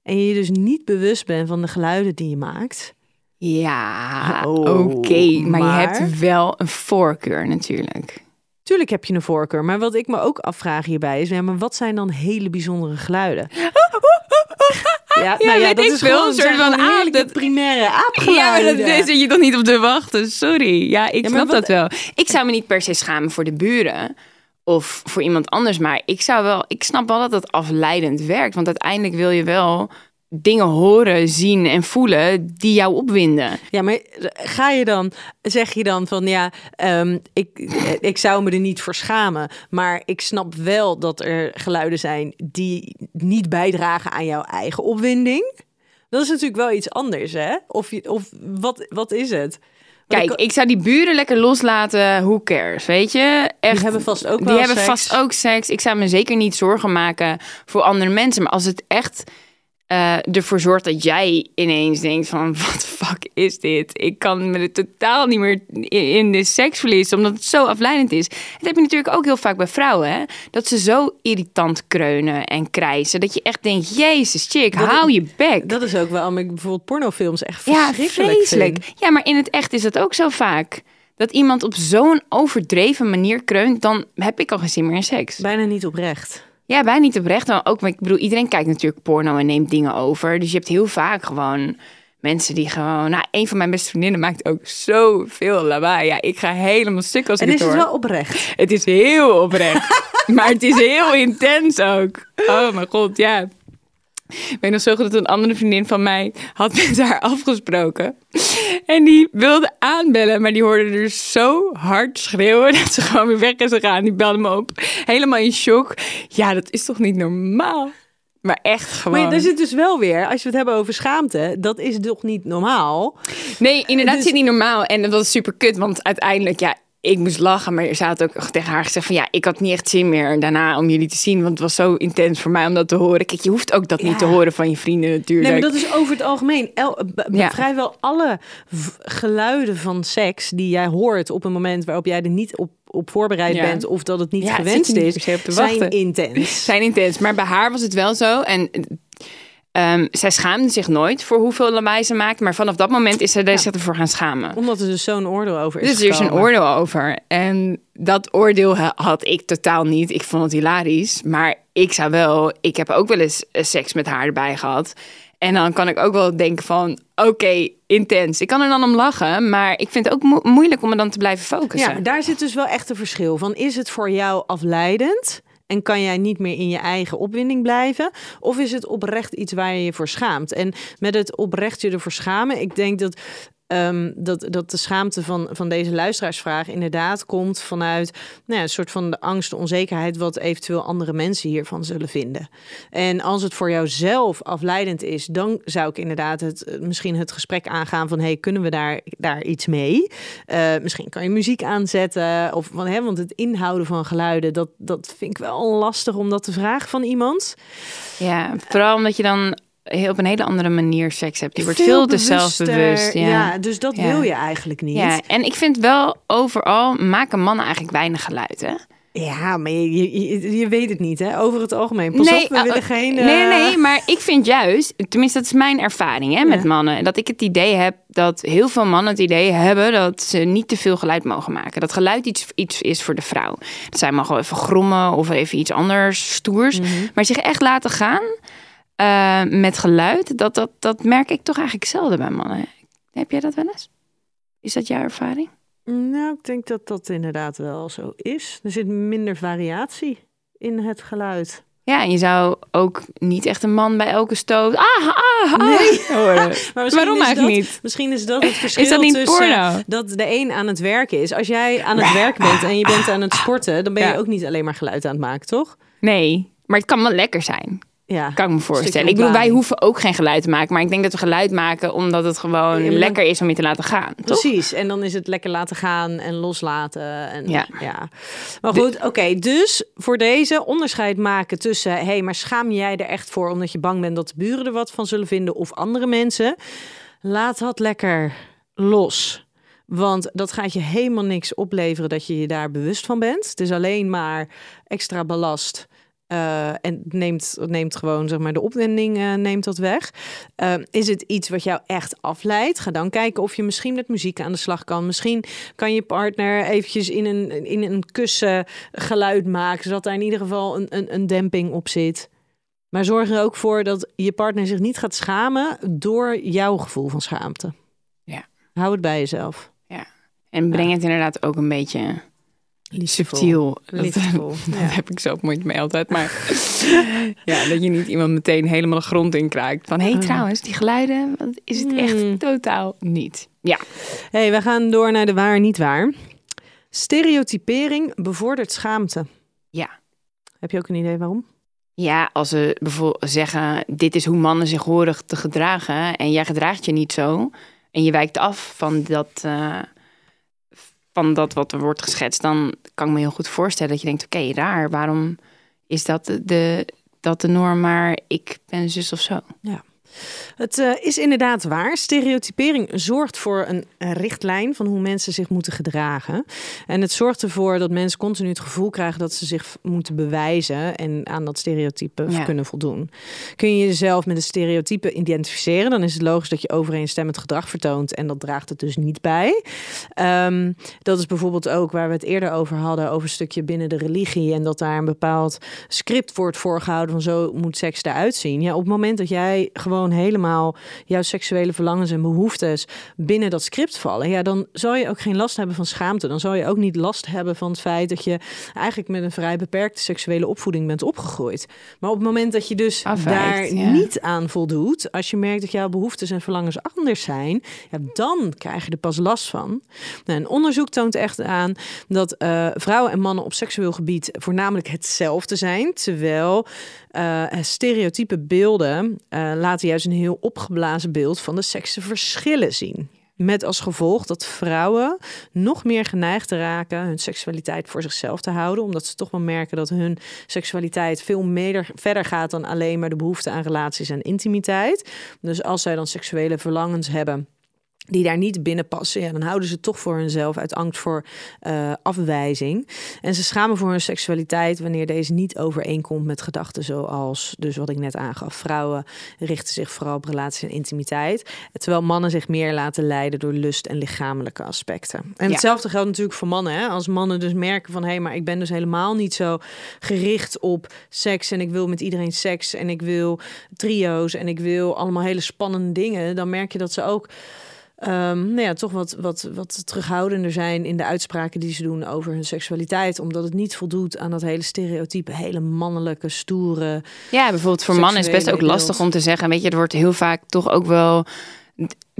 En je je dus niet bewust bent van de geluiden die je maakt. Ja, Oh, oké. maar, maar- je hebt wel een voorkeur natuurlijk. Tuurlijk heb je een voorkeur, maar wat ik me ook afvraag hierbij is, ja, maar wat zijn dan hele bijzondere geluiden? *laughs* Ja, nou ja, dat is veel, gewoon een soort van aap, heerlijke dat- primaire Ja, maar aapgeluiden. dat zit je toch niet op te wachten. Sorry. Ja, ik snap wat- dat wel. Ik zou me niet per se schamen voor de buren of voor iemand anders, maar ik zou wel, ik snap wel dat dat afleidend werkt, want uiteindelijk wil je wel dingen horen, zien en voelen die jou opwinden. Ja, maar ga je dan, zeg je dan van ja, ehm, ik, ik zou me er niet voor schamen, maar ik snap wel dat er geluiden zijn die niet bijdragen aan jouw eigen opwinding? Dat is natuurlijk wel iets anders, hè? Of, je, of wat, wat is het? Kijk, ik zou die buren lekker loslaten. Who cares, weet je? Echt, die hebben vast ook die hebben seks. vast ook seks. Ik zou me zeker niet zorgen maken voor andere mensen. Maar als het echt eh, ervoor zorgt dat jij ineens denkt van... *laughs* wat fuck is dit? Ik kan me er totaal niet meer in- de seks verliezen... omdat het zo afleidend is. Dat heb je natuurlijk ook heel vaak bij vrouwen, hè? Dat ze zo irritant kreunen en krijsen... dat je echt denkt, jezus, chick, Dat- hou je bek. Dat is ook waarom ik bijvoorbeeld pornofilms echt Ja, verschrikkelijk vreselijk. vind. Ja, maar in het echt is dat ook zo vaak. Dat iemand op zo'n overdreven manier kreunt, dan heb ik al geen zin meer in seks. Bijna niet oprecht. Ja, bijna niet oprecht. Maar ook, ik bedoel, iedereen kijkt natuurlijk porno en neemt dingen over. Dus je hebt heel vaak gewoon mensen die gewoon... Nou, een van mijn beste vriendinnen maakt ook zoveel lawaai. Ja, ik ga helemaal stuk als En ik is het het hoor. wel oprecht? Het is heel oprecht. *laughs* maar het is heel intens ook. Oh mijn god, ja. Ik weet nog zo goed dat een andere vriendin van mij had met haar afgesproken. En die wilde aanbellen, maar die hoorde er zo hard schreeuwen *laughs* dat ze gewoon weer weg is gegaan. Die belde me op, helemaal in shock. Ja, dat is toch niet normaal? Maar echt gewoon. Maar daar zit dus wel weer, als we het hebben over schaamte, dat is toch niet normaal? Nee, inderdaad, Dus- is niet normaal. En dat is super kut, want uiteindelijk, ja, ik moest lachen, maar ze had ook tegen haar gezegd van ja, ik had niet echt zin meer daarna om jullie te zien, want het was zo intens voor mij om dat te horen. Kijk, je hoeft ook dat niet te horen van je vrienden natuurlijk. Nee, maar dat is over het algemeen. El, ja. Vrijwel alle geluiden van seks die jij hoort op een moment waarop jij er niet op op voorbereid bent of dat het niet gewenst is, zijn intens. zijn intens. Maar bij haar was het wel zo. En Um, zij schaamde zich nooit voor hoeveel lawaai ze maakt. Maar vanaf dat moment is ze er zich ervoor gaan schamen. Omdat er dus zo'n oordeel over is Dus er is een oordeel over. En dat oordeel had ik totaal niet. Ik vond het hilarisch. Maar ik zou wel... Ik heb ook wel eens eh, seks met haar erbij gehad. En dan kan ik ook wel denken van... Oké, intens. Ik kan er dan om lachen. Maar ik vind het ook moeilijk om me dan te blijven focussen. Ja, daar zit dus wel echt een verschil van. Is het voor jou afleidend... En kan jij niet meer in je eigen opwinding blijven? Of is het oprecht iets waar je je voor schaamt? En met het oprecht je ervoor schamen, ik denk dat Um, dat, dat de schaamte van, van deze luisteraarsvraag inderdaad komt vanuit nou ja, een soort van de angst, de onzekerheid, wat eventueel andere mensen hiervan zullen vinden. En als het voor jouzelf afleidend is, dan zou ik inderdaad het, eh, misschien het gesprek aangaan van hey, kunnen we daar, daar iets mee? Uh, misschien kan je muziek aanzetten. Of, van, hè, want het inhouden van geluiden, dat, dat vind ik wel lastig om dat te vragen van iemand. Ja, vooral omdat je dan op een hele andere manier seks hebt. Je wordt veel, te zelfbewust. Ja. ja, dus dat wil je eigenlijk niet. Ja, en ik vind wel overal maken mannen eigenlijk weinig geluid, hè? Ja, maar je, je, je, weet het niet, hè? Over het algemeen. Pas nee, op, we uh, willen geen... Nee, nee, nee, maar ik vind juist... Tenminste, dat is mijn ervaring hè, met mannen. Dat ik het idee heb dat heel veel mannen het idee hebben... dat ze niet te veel geluid mogen maken. Dat geluid iets, iets is voor de vrouw. Dat zij mag wel even grommen of even iets anders stoers. Mhm. Maar zich echt laten gaan... Uh, met geluid, dat, dat, dat merk ik toch eigenlijk zelden bij mannen. Heb jij dat wel eens? Is dat jouw ervaring? Nou, ik denk dat dat inderdaad wel zo is. Er zit minder variatie in het geluid. Ja, en je zou ook niet echt een man bij elke stoot. Ah, ah, ah. Nee. *laughs* maar Waarom eigenlijk niet? Misschien is dat het *laughs* verschil is dat niet tussen porno? dat de een aan het werken is. Als jij aan het werk bent en je bent aan het sporten, dan ben je ook niet alleen maar geluid aan het maken, toch? Nee, maar het kan wel lekker zijn. Ja, kan ik me voorstellen. Ik bedoel, wij hoeven ook geen geluid te maken. Maar ik denk dat we geluid maken omdat het gewoon lekker is om je te laten gaan. Precies. En dan is het lekker laten gaan en loslaten. En, ja. ja. Maar goed, oké. dus voor deze onderscheid maken tussen... hé, hey, maar schaam jij er echt voor omdat je bang bent dat de buren er wat van zullen vinden... of andere mensen? Laat dat lekker los. Want dat gaat je helemaal niks opleveren dat je je daar bewust van bent. Het is alleen maar extra belast uh, en neemt, neemt gewoon zeg maar, de opwinding uh, neemt dat weg. Uh, is het iets wat jou echt afleidt? Ga dan kijken of je misschien met muziek aan de slag kan. Misschien kan je partner eventjes in een, in een kussen geluid maken, zodat daar in ieder geval een, een, een demping op zit. Maar zorg er ook voor dat je partner zich niet gaat schamen door jouw gevoel van schaamte. Ja. Hou het bij jezelf. Ja. En breng het inderdaad ook een beetje subtiel. Dat, *laughs* dat heb ik zelf moeite mee altijd. Maar *laughs* ja, dat je niet iemand meteen helemaal de grond in kraakt. Van, hé hey, ah. trouwens, die geluiden, is het echt hmm. totaal niet. Ja. hey, we gaan door naar de waar niet waar. Stereotypering bevordert schaamte. Ja. Heb je ook een idee waarom? Ja, als ze bijvoorbeeld zeggen, dit is hoe mannen zich horen te gedragen en jij gedraagt je niet zo en je wijkt af van dat, uh, van dat wat er wordt geschetst, dan kan ik me heel goed voorstellen dat je denkt: oké, raar, waarom is dat de, dat de norm, maar ik ben zus of zo? Ja. Het uh, is inderdaad waar. Stereotypering zorgt voor een, richtlijn van hoe mensen zich moeten gedragen. En het zorgt ervoor dat mensen continu het gevoel krijgen dat ze zich moeten bewijzen en aan dat stereotype kunnen voldoen. Kun je jezelf met een stereotype identificeren, dan is het logisch dat je overeenstemmend gedrag vertoont en dat draagt het dus niet bij. Um, dat is bijvoorbeeld ook waar we het eerder over hadden, over een stukje binnen de religie en dat daar een bepaald script wordt voorgehouden van zo moet seks eruit zien. Ja, op het moment dat jij gewoon helemaal jouw seksuele verlangens en behoeftes binnen dat script vallen, ja, dan zal je ook geen last hebben van schaamte. Dan zal je ook niet last hebben van het feit dat je eigenlijk met een vrij beperkte seksuele opvoeding bent opgegroeid. Maar op het moment dat je dus daar niet aan voldoet, als je merkt dat jouw behoeftes en verlangens anders zijn, ja, dan krijg je er pas last van. Nou, een onderzoek toont echt aan dat uh, vrouwen en mannen op seksueel gebied voornamelijk hetzelfde zijn, terwijl uh, stereotype beelden uh, laten juist een heel opgeblazen beeld van de verschillen zien. Met als gevolg dat vrouwen nog meer geneigd raken hun seksualiteit voor zichzelf te houden. Omdat ze toch wel merken dat hun seksualiteit veel meer verder gaat dan alleen maar de behoefte aan relaties en intimiteit. Dus als zij dan seksuele verlangens hebben die daar niet binnen passen, ja, dan houden ze toch voor hunzelf uit angst voor uh, afwijzing. En ze schamen voor hun seksualiteit wanneer deze niet overeenkomt met gedachten zoals, dus wat ik net aangaf, vrouwen richten zich vooral op relaties en intimiteit, terwijl mannen zich meer laten leiden door lust en lichamelijke aspecten. En hetzelfde geldt natuurlijk voor mannen. Hè? Als mannen dus merken van, hé, hey, maar ik ben dus helemaal niet zo gericht op seks en ik wil met iedereen seks en ik wil trio's en ik wil allemaal hele spannende dingen, dan merk je dat ze ook um, nou ja, toch wat, wat, wat terughoudender zijn in de uitspraken die ze doen over hun seksualiteit. Omdat het niet voldoet aan dat hele stereotype, hele mannelijke, stoere. Ja, bijvoorbeeld voor mannen is het best ook lastig om te zeggen. Weet je, er wordt heel vaak toch ook wel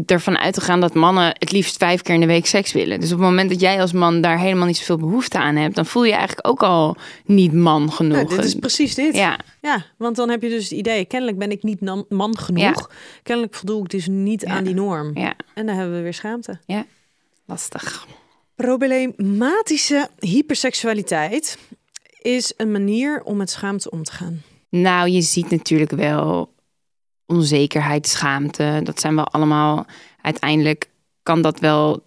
ervan uit te gaan dat mannen het liefst vijf keer in de week seks willen. Dus op het moment dat jij als man daar helemaal niet zoveel behoefte aan hebt, dan voel je eigenlijk ook al niet man genoeg. Nou, dit is precies dit. Ja. ja, want dan heb je dus het idee, kennelijk ben ik niet man genoeg. Kennelijk voldoe ik dus niet aan die norm. Ja. En dan hebben we weer schaamte. Ja, lastig. Problematische hyperseksualiteit is een manier om met schaamte om te gaan. Nou, je ziet natuurlijk wel onzekerheid, schaamte. Dat zijn wel allemaal. Uiteindelijk kan dat wel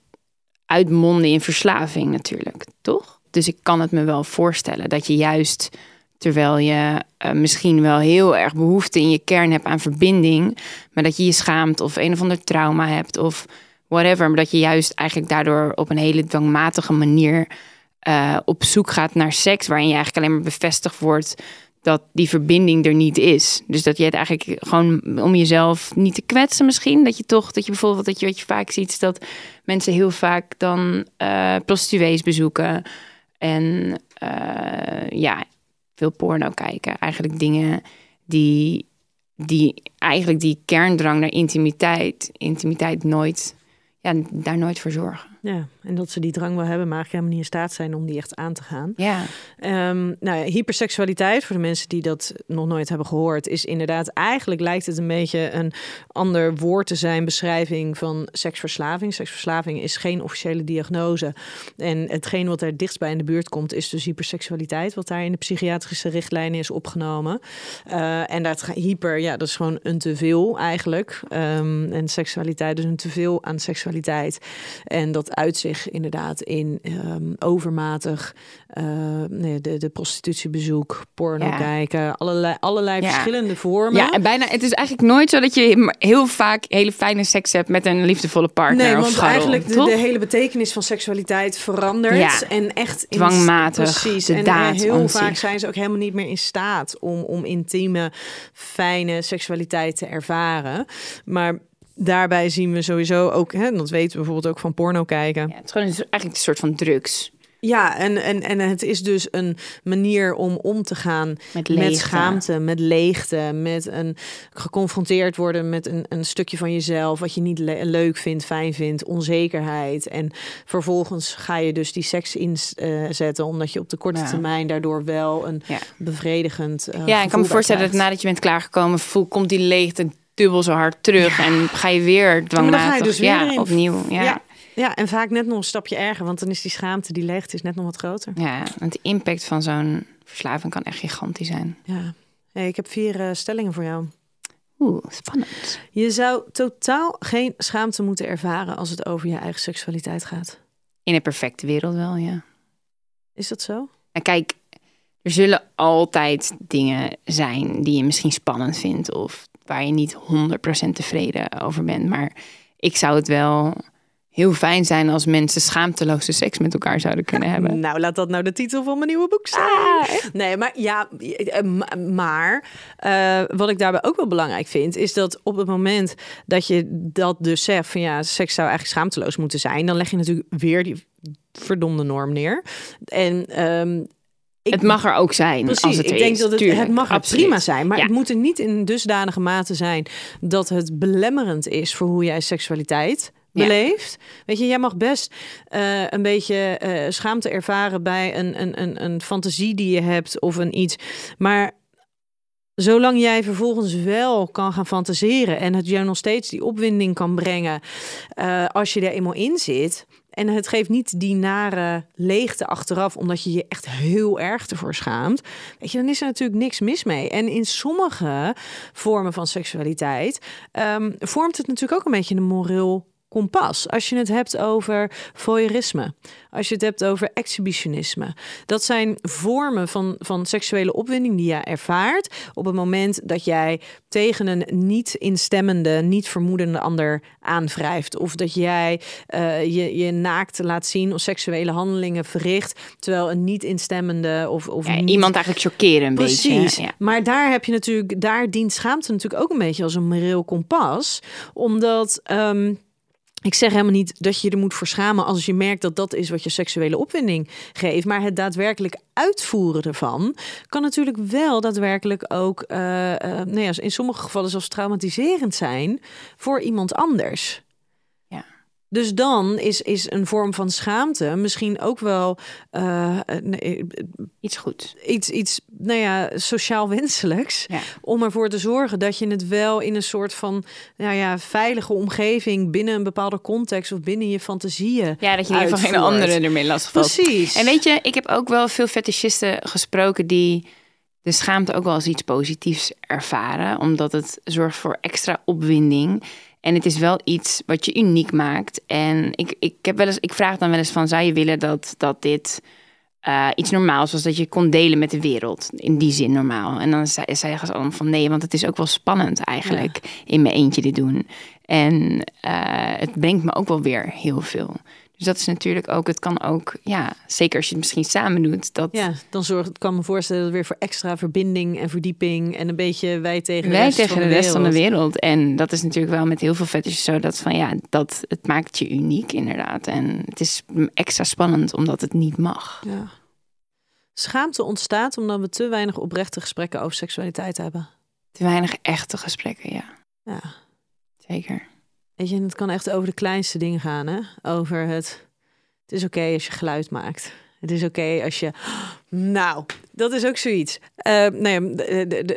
uitmonden in verslaving, natuurlijk, toch? Dus ik kan het me wel voorstellen dat je juist terwijl je uh, misschien wel heel erg behoefte in je kern hebt aan verbinding, maar dat je je schaamt of een of ander trauma hebt of whatever, maar dat je juist eigenlijk daardoor op een hele dwangmatige manier uh, op zoek gaat naar seks, waarin je eigenlijk alleen maar bevestigd wordt dat die verbinding er niet is. Dus dat je het eigenlijk gewoon om jezelf niet te kwetsen misschien. Dat je toch, dat je bijvoorbeeld, dat je wat je vaak ziet, is dat mensen heel vaak dan uh, prostituees bezoeken. En uh, ja, veel porno kijken. Eigenlijk dingen die, die eigenlijk die kerndrang naar intimiteit, intimiteit nooit, ja, daar nooit voor zorgen. Ja, en dat ze die drang wel hebben, maar eigenlijk helemaal niet in staat zijn om die echt aan te gaan. Ja. Um, nou ja, hyperseksualiteit, voor de mensen die dat nog nooit hebben gehoord, is inderdaad, eigenlijk lijkt het een beetje een ander woord te zijn, beschrijving van seksverslaving. Seksverslaving is geen officiële diagnose. En hetgeen wat er dichtst bij in de buurt komt, is dus hyperseksualiteit, wat daar in de psychiatrische richtlijnen is opgenomen. Uh, en dat hyper, ja, dat is gewoon een teveel eigenlijk. Um, en seksualiteit, dus een teveel aan seksualiteit. En dat uit zich inderdaad in um, overmatig uh, nee, de, de prostitutiebezoek, porno kijken, allerlei, allerlei verschillende vormen. Ja, en bijna, het is eigenlijk nooit zo dat je heel vaak hele fijne seks hebt met een liefdevolle partner. Nee, want eigenlijk de, de, hele betekenis van seksualiteit verandert. Ja. En echt in, dwangmatig. Precies. en eh, heel vaak zijn ze ook helemaal niet meer in staat om, om intieme, fijne seksualiteit te ervaren. Maar daarbij zien we sowieso ook, hè, dat weten we bijvoorbeeld ook van porno kijken. Ja, het is gewoon eigenlijk een soort van drugs. Ja, en, en, en het is dus een manier om om te gaan met, met schaamte, met leegte, met een geconfronteerd worden met een, een stukje van jezelf wat je niet leuk vindt, fijn vindt, onzekerheid. En vervolgens ga je dus die seks inzetten, omdat je op de korte termijn daardoor wel een bevredigend. Uh, ja, ik kan me voorstellen dat nadat je bent klaargekomen, voel, komt die leegte dubbel zo hard terug en ga je weer dwangmatig ja, dus ja, opnieuw. Ja. ja. Ja, en vaak net nog een stapje erger, want dan is die schaamte, die leegte is net nog wat groter. Ja, want de impact van zo'n verslaving kan echt gigantisch zijn. Ja. Hey, ik heb vier uh, stellingen voor jou. Oeh, spannend. Je zou totaal geen schaamte moeten ervaren als het over je eigen seksualiteit gaat. In een perfecte wereld wel, ja. Is dat zo? En kijk, er zullen altijd dingen zijn die je misschien spannend vindt of waar je niet 100% tevreden over bent. Maar ik zou het wel heel fijn zijn als mensen schaamteloze seks met elkaar zouden kunnen *laughs* hebben. Nou, laat dat nou de titel van mijn nieuwe boek zijn. Ah, nee, maar ja, eh, maar uh, wat ik daarbij ook wel belangrijk vind, is dat op het moment dat je dat dus zegt van ja, seks zou eigenlijk schaamteloos moeten zijn, dan leg je natuurlijk weer die verdomde norm neer. En um, ik, het mag er ook zijn. Precies, als het ik denk dat het, het mag er prima zijn. Maar het moet er niet in dusdanige mate zijn dat het belemmerend is voor hoe jij seksualiteit beleeft. Weet je, jij mag best uh, een beetje uh, schaamte ervaren bij een, een, een, een fantasie die je hebt of een iets. Maar Zolang jij vervolgens wel kan gaan fantaseren en het jou nog steeds die opwinding kan brengen uh, als je er eenmaal in zit. En het geeft niet die nare leegte achteraf, omdat je je echt heel erg ervoor schaamt. Weet je, dan is er natuurlijk niks mis mee. En in sommige vormen van seksualiteit um, vormt het natuurlijk ook een beetje een moreel kompas. Als je het hebt over voyeurisme, als je het hebt over exhibitionisme. Dat zijn vormen van, van seksuele opwinding die je ervaart op het moment dat jij tegen een niet instemmende, niet vermoedende ander aanwrijft. Of dat jij uh, je, je naakt laat zien of seksuele handelingen verricht, terwijl een niet instemmende of, of ja, iemand eigenlijk chockeren een Precies. beetje. Ja. Maar daar heb je natuurlijk, daar dient schaamte natuurlijk ook een beetje als een moreel kompas, omdat. Um, ik zeg helemaal niet dat je er moet verschamen als je merkt dat dat is wat je seksuele opwinding geeft. Maar het daadwerkelijk uitvoeren ervan kan natuurlijk wel daadwerkelijk ook uh, uh, nee, in sommige gevallen zelfs traumatiserend zijn voor iemand anders. Dus dan is, is een vorm van schaamte misschien ook wel uh, nee, iets goed. Iets, iets, nou ja, sociaal wenselijks. Ja. Om ervoor te zorgen dat je het wel in een soort van nou ja, veilige omgeving binnen een bepaalde context of binnen je fantasieën. Ja, dat je in ieder geval geen anderen ermee lastig valt. Precies. En weet je, ik heb ook wel veel fetischisten gesproken die de schaamte ook wel als iets positiefs ervaren, omdat het zorgt voor extra opwinding. En het is wel iets wat je uniek maakt. En ik, ik, heb wel eens, ik vraag dan wel eens van, zou je willen dat, dat dit uh, iets normaals was, dat je kon delen met de wereld? In die zin normaal. En dan zei, zeggen ze allemaal van nee, want het is ook wel spannend eigenlijk ja. in mijn eentje dit doen. En uh, het brengt me ook wel weer heel veel. Dus dat is natuurlijk ook, het kan ook, ja, zeker als je het misschien samen doet. Dat... Ja, dan zorgt het, kan me voorstellen, dat weer voor extra verbinding en verdieping en een beetje wij tegen de wij rest, tegen van, de de rest van de wereld. wereld. En dat is natuurlijk wel met heel veel fetishes zo, dat van ja, dat het maakt je uniek inderdaad. En het is extra spannend omdat het niet mag. Ja. Schaamte ontstaat omdat we te weinig oprechte gesprekken over seksualiteit hebben. Te weinig echte gesprekken, ja. Ja. Zeker. Weet je, en het kan echt over de kleinste dingen gaan, hè? Over het. Het is oké als je geluid maakt. Het is oké als je. Nou, dat is ook zoiets. Uh, nee,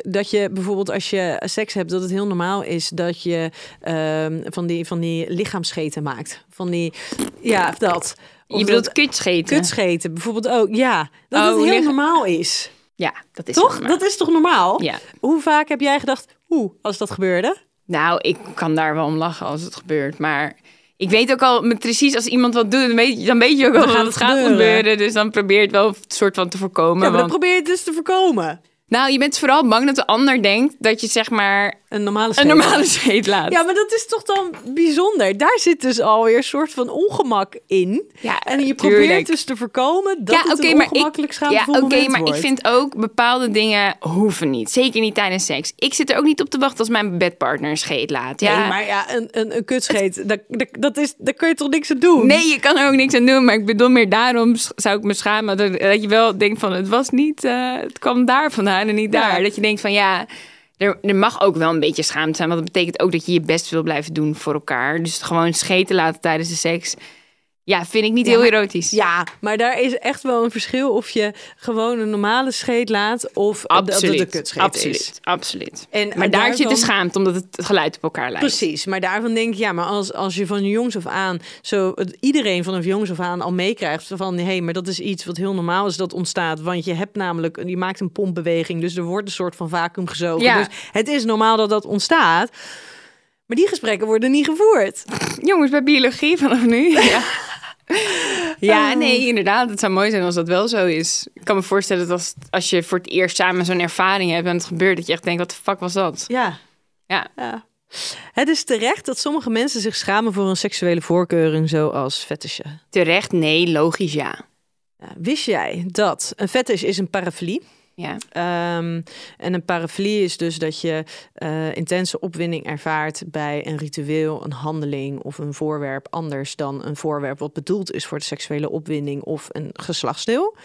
dat je bijvoorbeeld als je seks hebt, dat het heel normaal is dat je uh, van, die, van die lichaamscheten maakt. Van die. Ja, dat. Of je bedoelt kutscheten? Kutscheten, bijvoorbeeld ook. Ja, dat oh, het heel normaal is. Ja, dat is toch? Dat is toch normaal? Ja. Hoe vaak heb jij gedacht, hoe, als dat gebeurde? Nou, ik kan daar wel om lachen als het gebeurt. Maar ik weet ook al precies als iemand wat doet, dan weet je, dan weet je ook wel dat het gaat gebeuren. gebeuren. Dus dan probeer je het wel een soort van te voorkomen. Ja, maar want... dan probeer je het dus te voorkomen. Nou, je bent vooral bang dat de ander denkt dat je zeg maar een normale scheet, een normale. Ja, maar dat is toch dan bijzonder. Daar zit dus alweer een soort van ongemak in. Ja, en je tuurlijk. probeert dus te voorkomen dat ja, het okay, een maar ongemakkelijk ik, Ja, oké, maar wordt. ik vind ook bepaalde dingen hoeven niet. Zeker niet tijdens seks. Ik zit er ook niet op te wachten als mijn bedpartner een scheet laat. Ja. Nee, maar ja, een, een, een kutscheet, dat, dat, dat is, daar kun je toch niks aan doen? Nee, je kan er ook niks aan doen. Maar ik bedoel meer daarom zou ik me schamen. Dat, dat je wel denkt van, het was niet, uh, het kwam daar vandaan en niet daar. Ja. Dat je denkt van, ja... Er, mag ook wel een beetje schaamte zijn. Want dat betekent ook dat je je best wil blijven doen voor elkaar. Dus gewoon scheten laten tijdens de seks. Ja, vind ik niet Ja, heel erotisch. Ja, maar daar is echt wel een verschil of je gewoon een normale scheet laat of dat het absoluut. een kutscheet absoluut, is. absoluut. En Maar daar zit de daarvan- schaamte, omdat het geluid op elkaar lijkt. Precies, maar daarvan denk ik, ja, maar als, als je van jongs af aan, zo iedereen vanaf jongs af aan al meekrijgt van, hé, hey, maar dat is iets wat heel normaal is dat ontstaat, want je hebt namelijk, je maakt een pompbeweging, dus er wordt een soort van vacuüm gezogen. Ja. Dus het is normaal dat dat ontstaat. Maar die gesprekken worden niet gevoerd. Jongens, bij biologie vanaf nu. *laughs* Ja. *laughs* ja, Oh. nee, inderdaad. Het zou mooi zijn als dat wel zo is. Ik kan me voorstellen dat als, als je voor het eerst samen zo'n ervaring hebt en het gebeurt, dat je echt denkt, wat de fuck was dat? Ja. Ja. ja. Het is terecht dat sommige mensen zich schamen voor een seksuele voorkeuring, zoals fetishen. Terecht, nee, logisch, ja. Ja, wist jij dat een fetish is een parafilie? Ja, Ehm, en een parafilie is dus dat je eh, intense opwinding ervaart bij een ritueel, een handeling of een voorwerp anders dan een voorwerp wat bedoeld is voor de seksuele opwinding of een geslachtsdeel.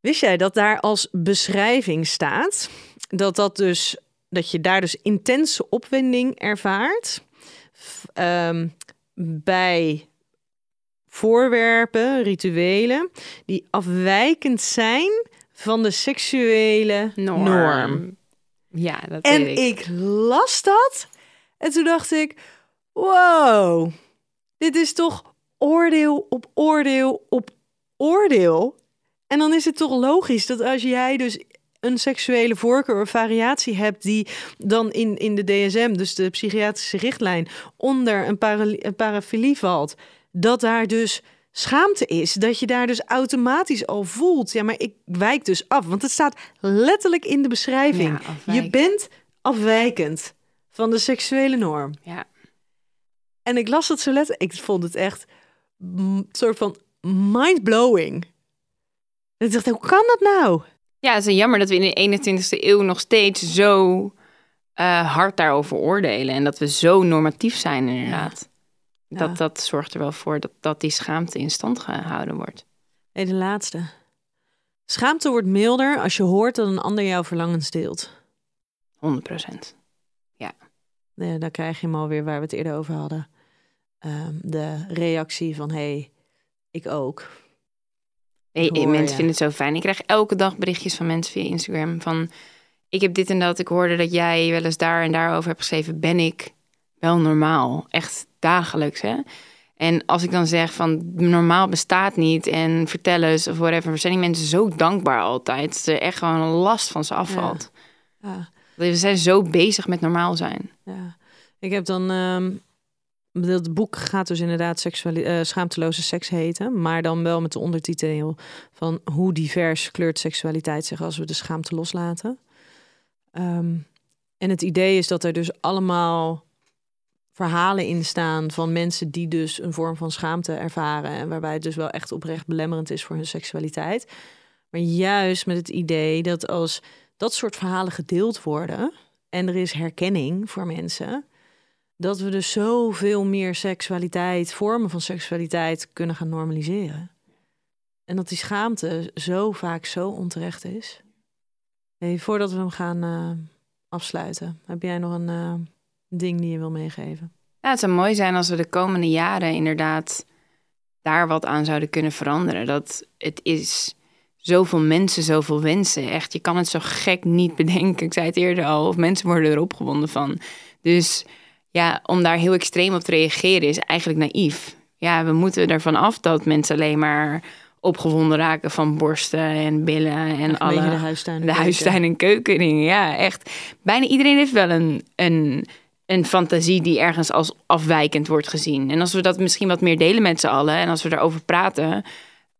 Wist jij dat daar als beschrijving staat dat dat dus dat je daar dus intense opwinding ervaart ehm, bij voorwerpen, rituelen die afwijkend zijn van de seksuele norm. norm. Ja, dat En weet ik. ik las dat. En toen dacht ik: wow, dit is toch oordeel op oordeel op oordeel. En dan is het toch logisch dat als jij dus een seksuele voorkeur of variatie hebt die dan in, in de DSM, dus de psychiatrische richtlijn, onder een, para, een parafilie valt, dat daar dus schaamte is. Dat je daar dus automatisch al voelt. Ja, maar ik wijk dus af. Want het staat letterlijk in de beschrijving. Ja, je bent afwijkend van de seksuele norm. Ja. En ik las het zo letterlijk. Ik vond het echt een soort van mind-blowing. En ik dacht, hoe kan dat nou? ja, het is jammer dat we in de 21ste eeuw nog steeds zo eh, hard daarover oordelen. En dat we zo normatief zijn inderdaad. Ja. Dat, dat zorgt er wel voor dat, dat die schaamte in stand gehouden wordt. Hey, de laatste. Schaamte wordt milder als je hoort dat een ander jouw verlangens deelt. 100 procent. Ja, dan krijg je hem alweer waar we het eerder over hadden. Ehm, de reactie van, hey, ik ook. Hey, hoor mensen vinden het zo fijn. Ik krijg elke dag berichtjes van mensen via Instagram van... ik heb dit en dat, ik hoorde dat jij wel eens daar en daarover hebt geschreven. Ben ik wel normaal? Echt dagelijks, hè? En als ik dan zeg van normaal bestaat niet en vertel eens of whatever... zijn die mensen zo dankbaar altijd. Dat er echt gewoon een last van ze afvalt. Ja. We zijn zo bezig met normaal zijn. Ja, ik heb dan. ehm het boek gaat dus inderdaad eh, schaamteloze seks heten, maar dan wel met de ondertitel van hoe divers kleurt seksualiteit zich als we de schaamte loslaten. Ehm, en het idee is dat er dus allemaal verhalen in staan van mensen die dus een vorm van schaamte ervaren en waarbij het dus wel echt oprecht belemmerend is voor hun seksualiteit. Maar juist met het idee dat als dat soort verhalen gedeeld worden en er is herkenning voor mensen, dat we dus zoveel meer seksualiteit, vormen van seksualiteit kunnen gaan normaliseren. En dat die schaamte zo vaak zo onterecht is. Hey, voordat we hem gaan eh, afsluiten, heb jij nog een eh, ding die je wil meegeven? Ja, het zou mooi zijn als we de komende jaren inderdaad daar wat aan zouden kunnen veranderen. Dat het is zoveel mensen, zoveel wensen. Echt, je kan het zo gek niet bedenken. Ik zei het eerder al, of mensen worden er opgewonden van. Dus ja, om daar heel extreem op te reageren is eigenlijk naïef. Ja, we moeten ervan af dat mensen alleen maar opgewonden raken van borsten en billen en Echt alle de huistuin. en de keuken. huistuin- en keukendingen. Ja, echt. Bijna iedereen heeft wel een, een, een fantasie die ergens als afwijkend wordt gezien. En als we dat misschien wat meer delen met z'n allen en als we daarover praten,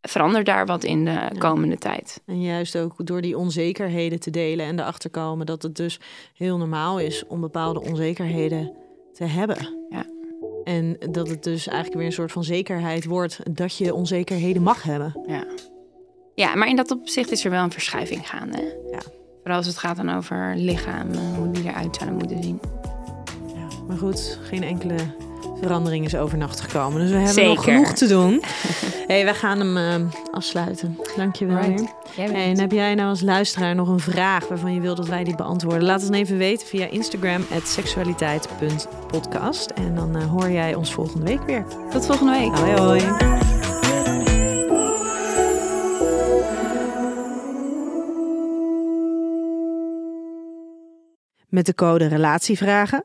verandert daar wat in de komende tijd. En juist ook door die onzekerheden te delen en erachter komen dat het dus heel normaal is om bepaalde onzekerheden te hebben. Ja. En dat het dus eigenlijk weer een soort van zekerheid wordt dat je onzekerheden mag hebben. Ja. ja, maar in dat opzicht is er wel een verschuiving gaande. Ja. Vooral als het gaat dan over lichamen, hoe die eruit zouden moeten zien. Maar goed, geen enkele verandering is overnacht gekomen. Dus we hebben nog genoeg te doen. *laughs* hey, wij gaan hem eh, afsluiten. Dankjewel Right. bent- Hey, en heb jij nou als luisteraar nog een vraag waarvan je wil dat wij die beantwoorden? Laat het dan even weten via Instagram seksualiteit.podcast. En dan eh, hoor jij ons volgende week weer. Tot volgende week. Hoi hoi. Met de code Relatievragen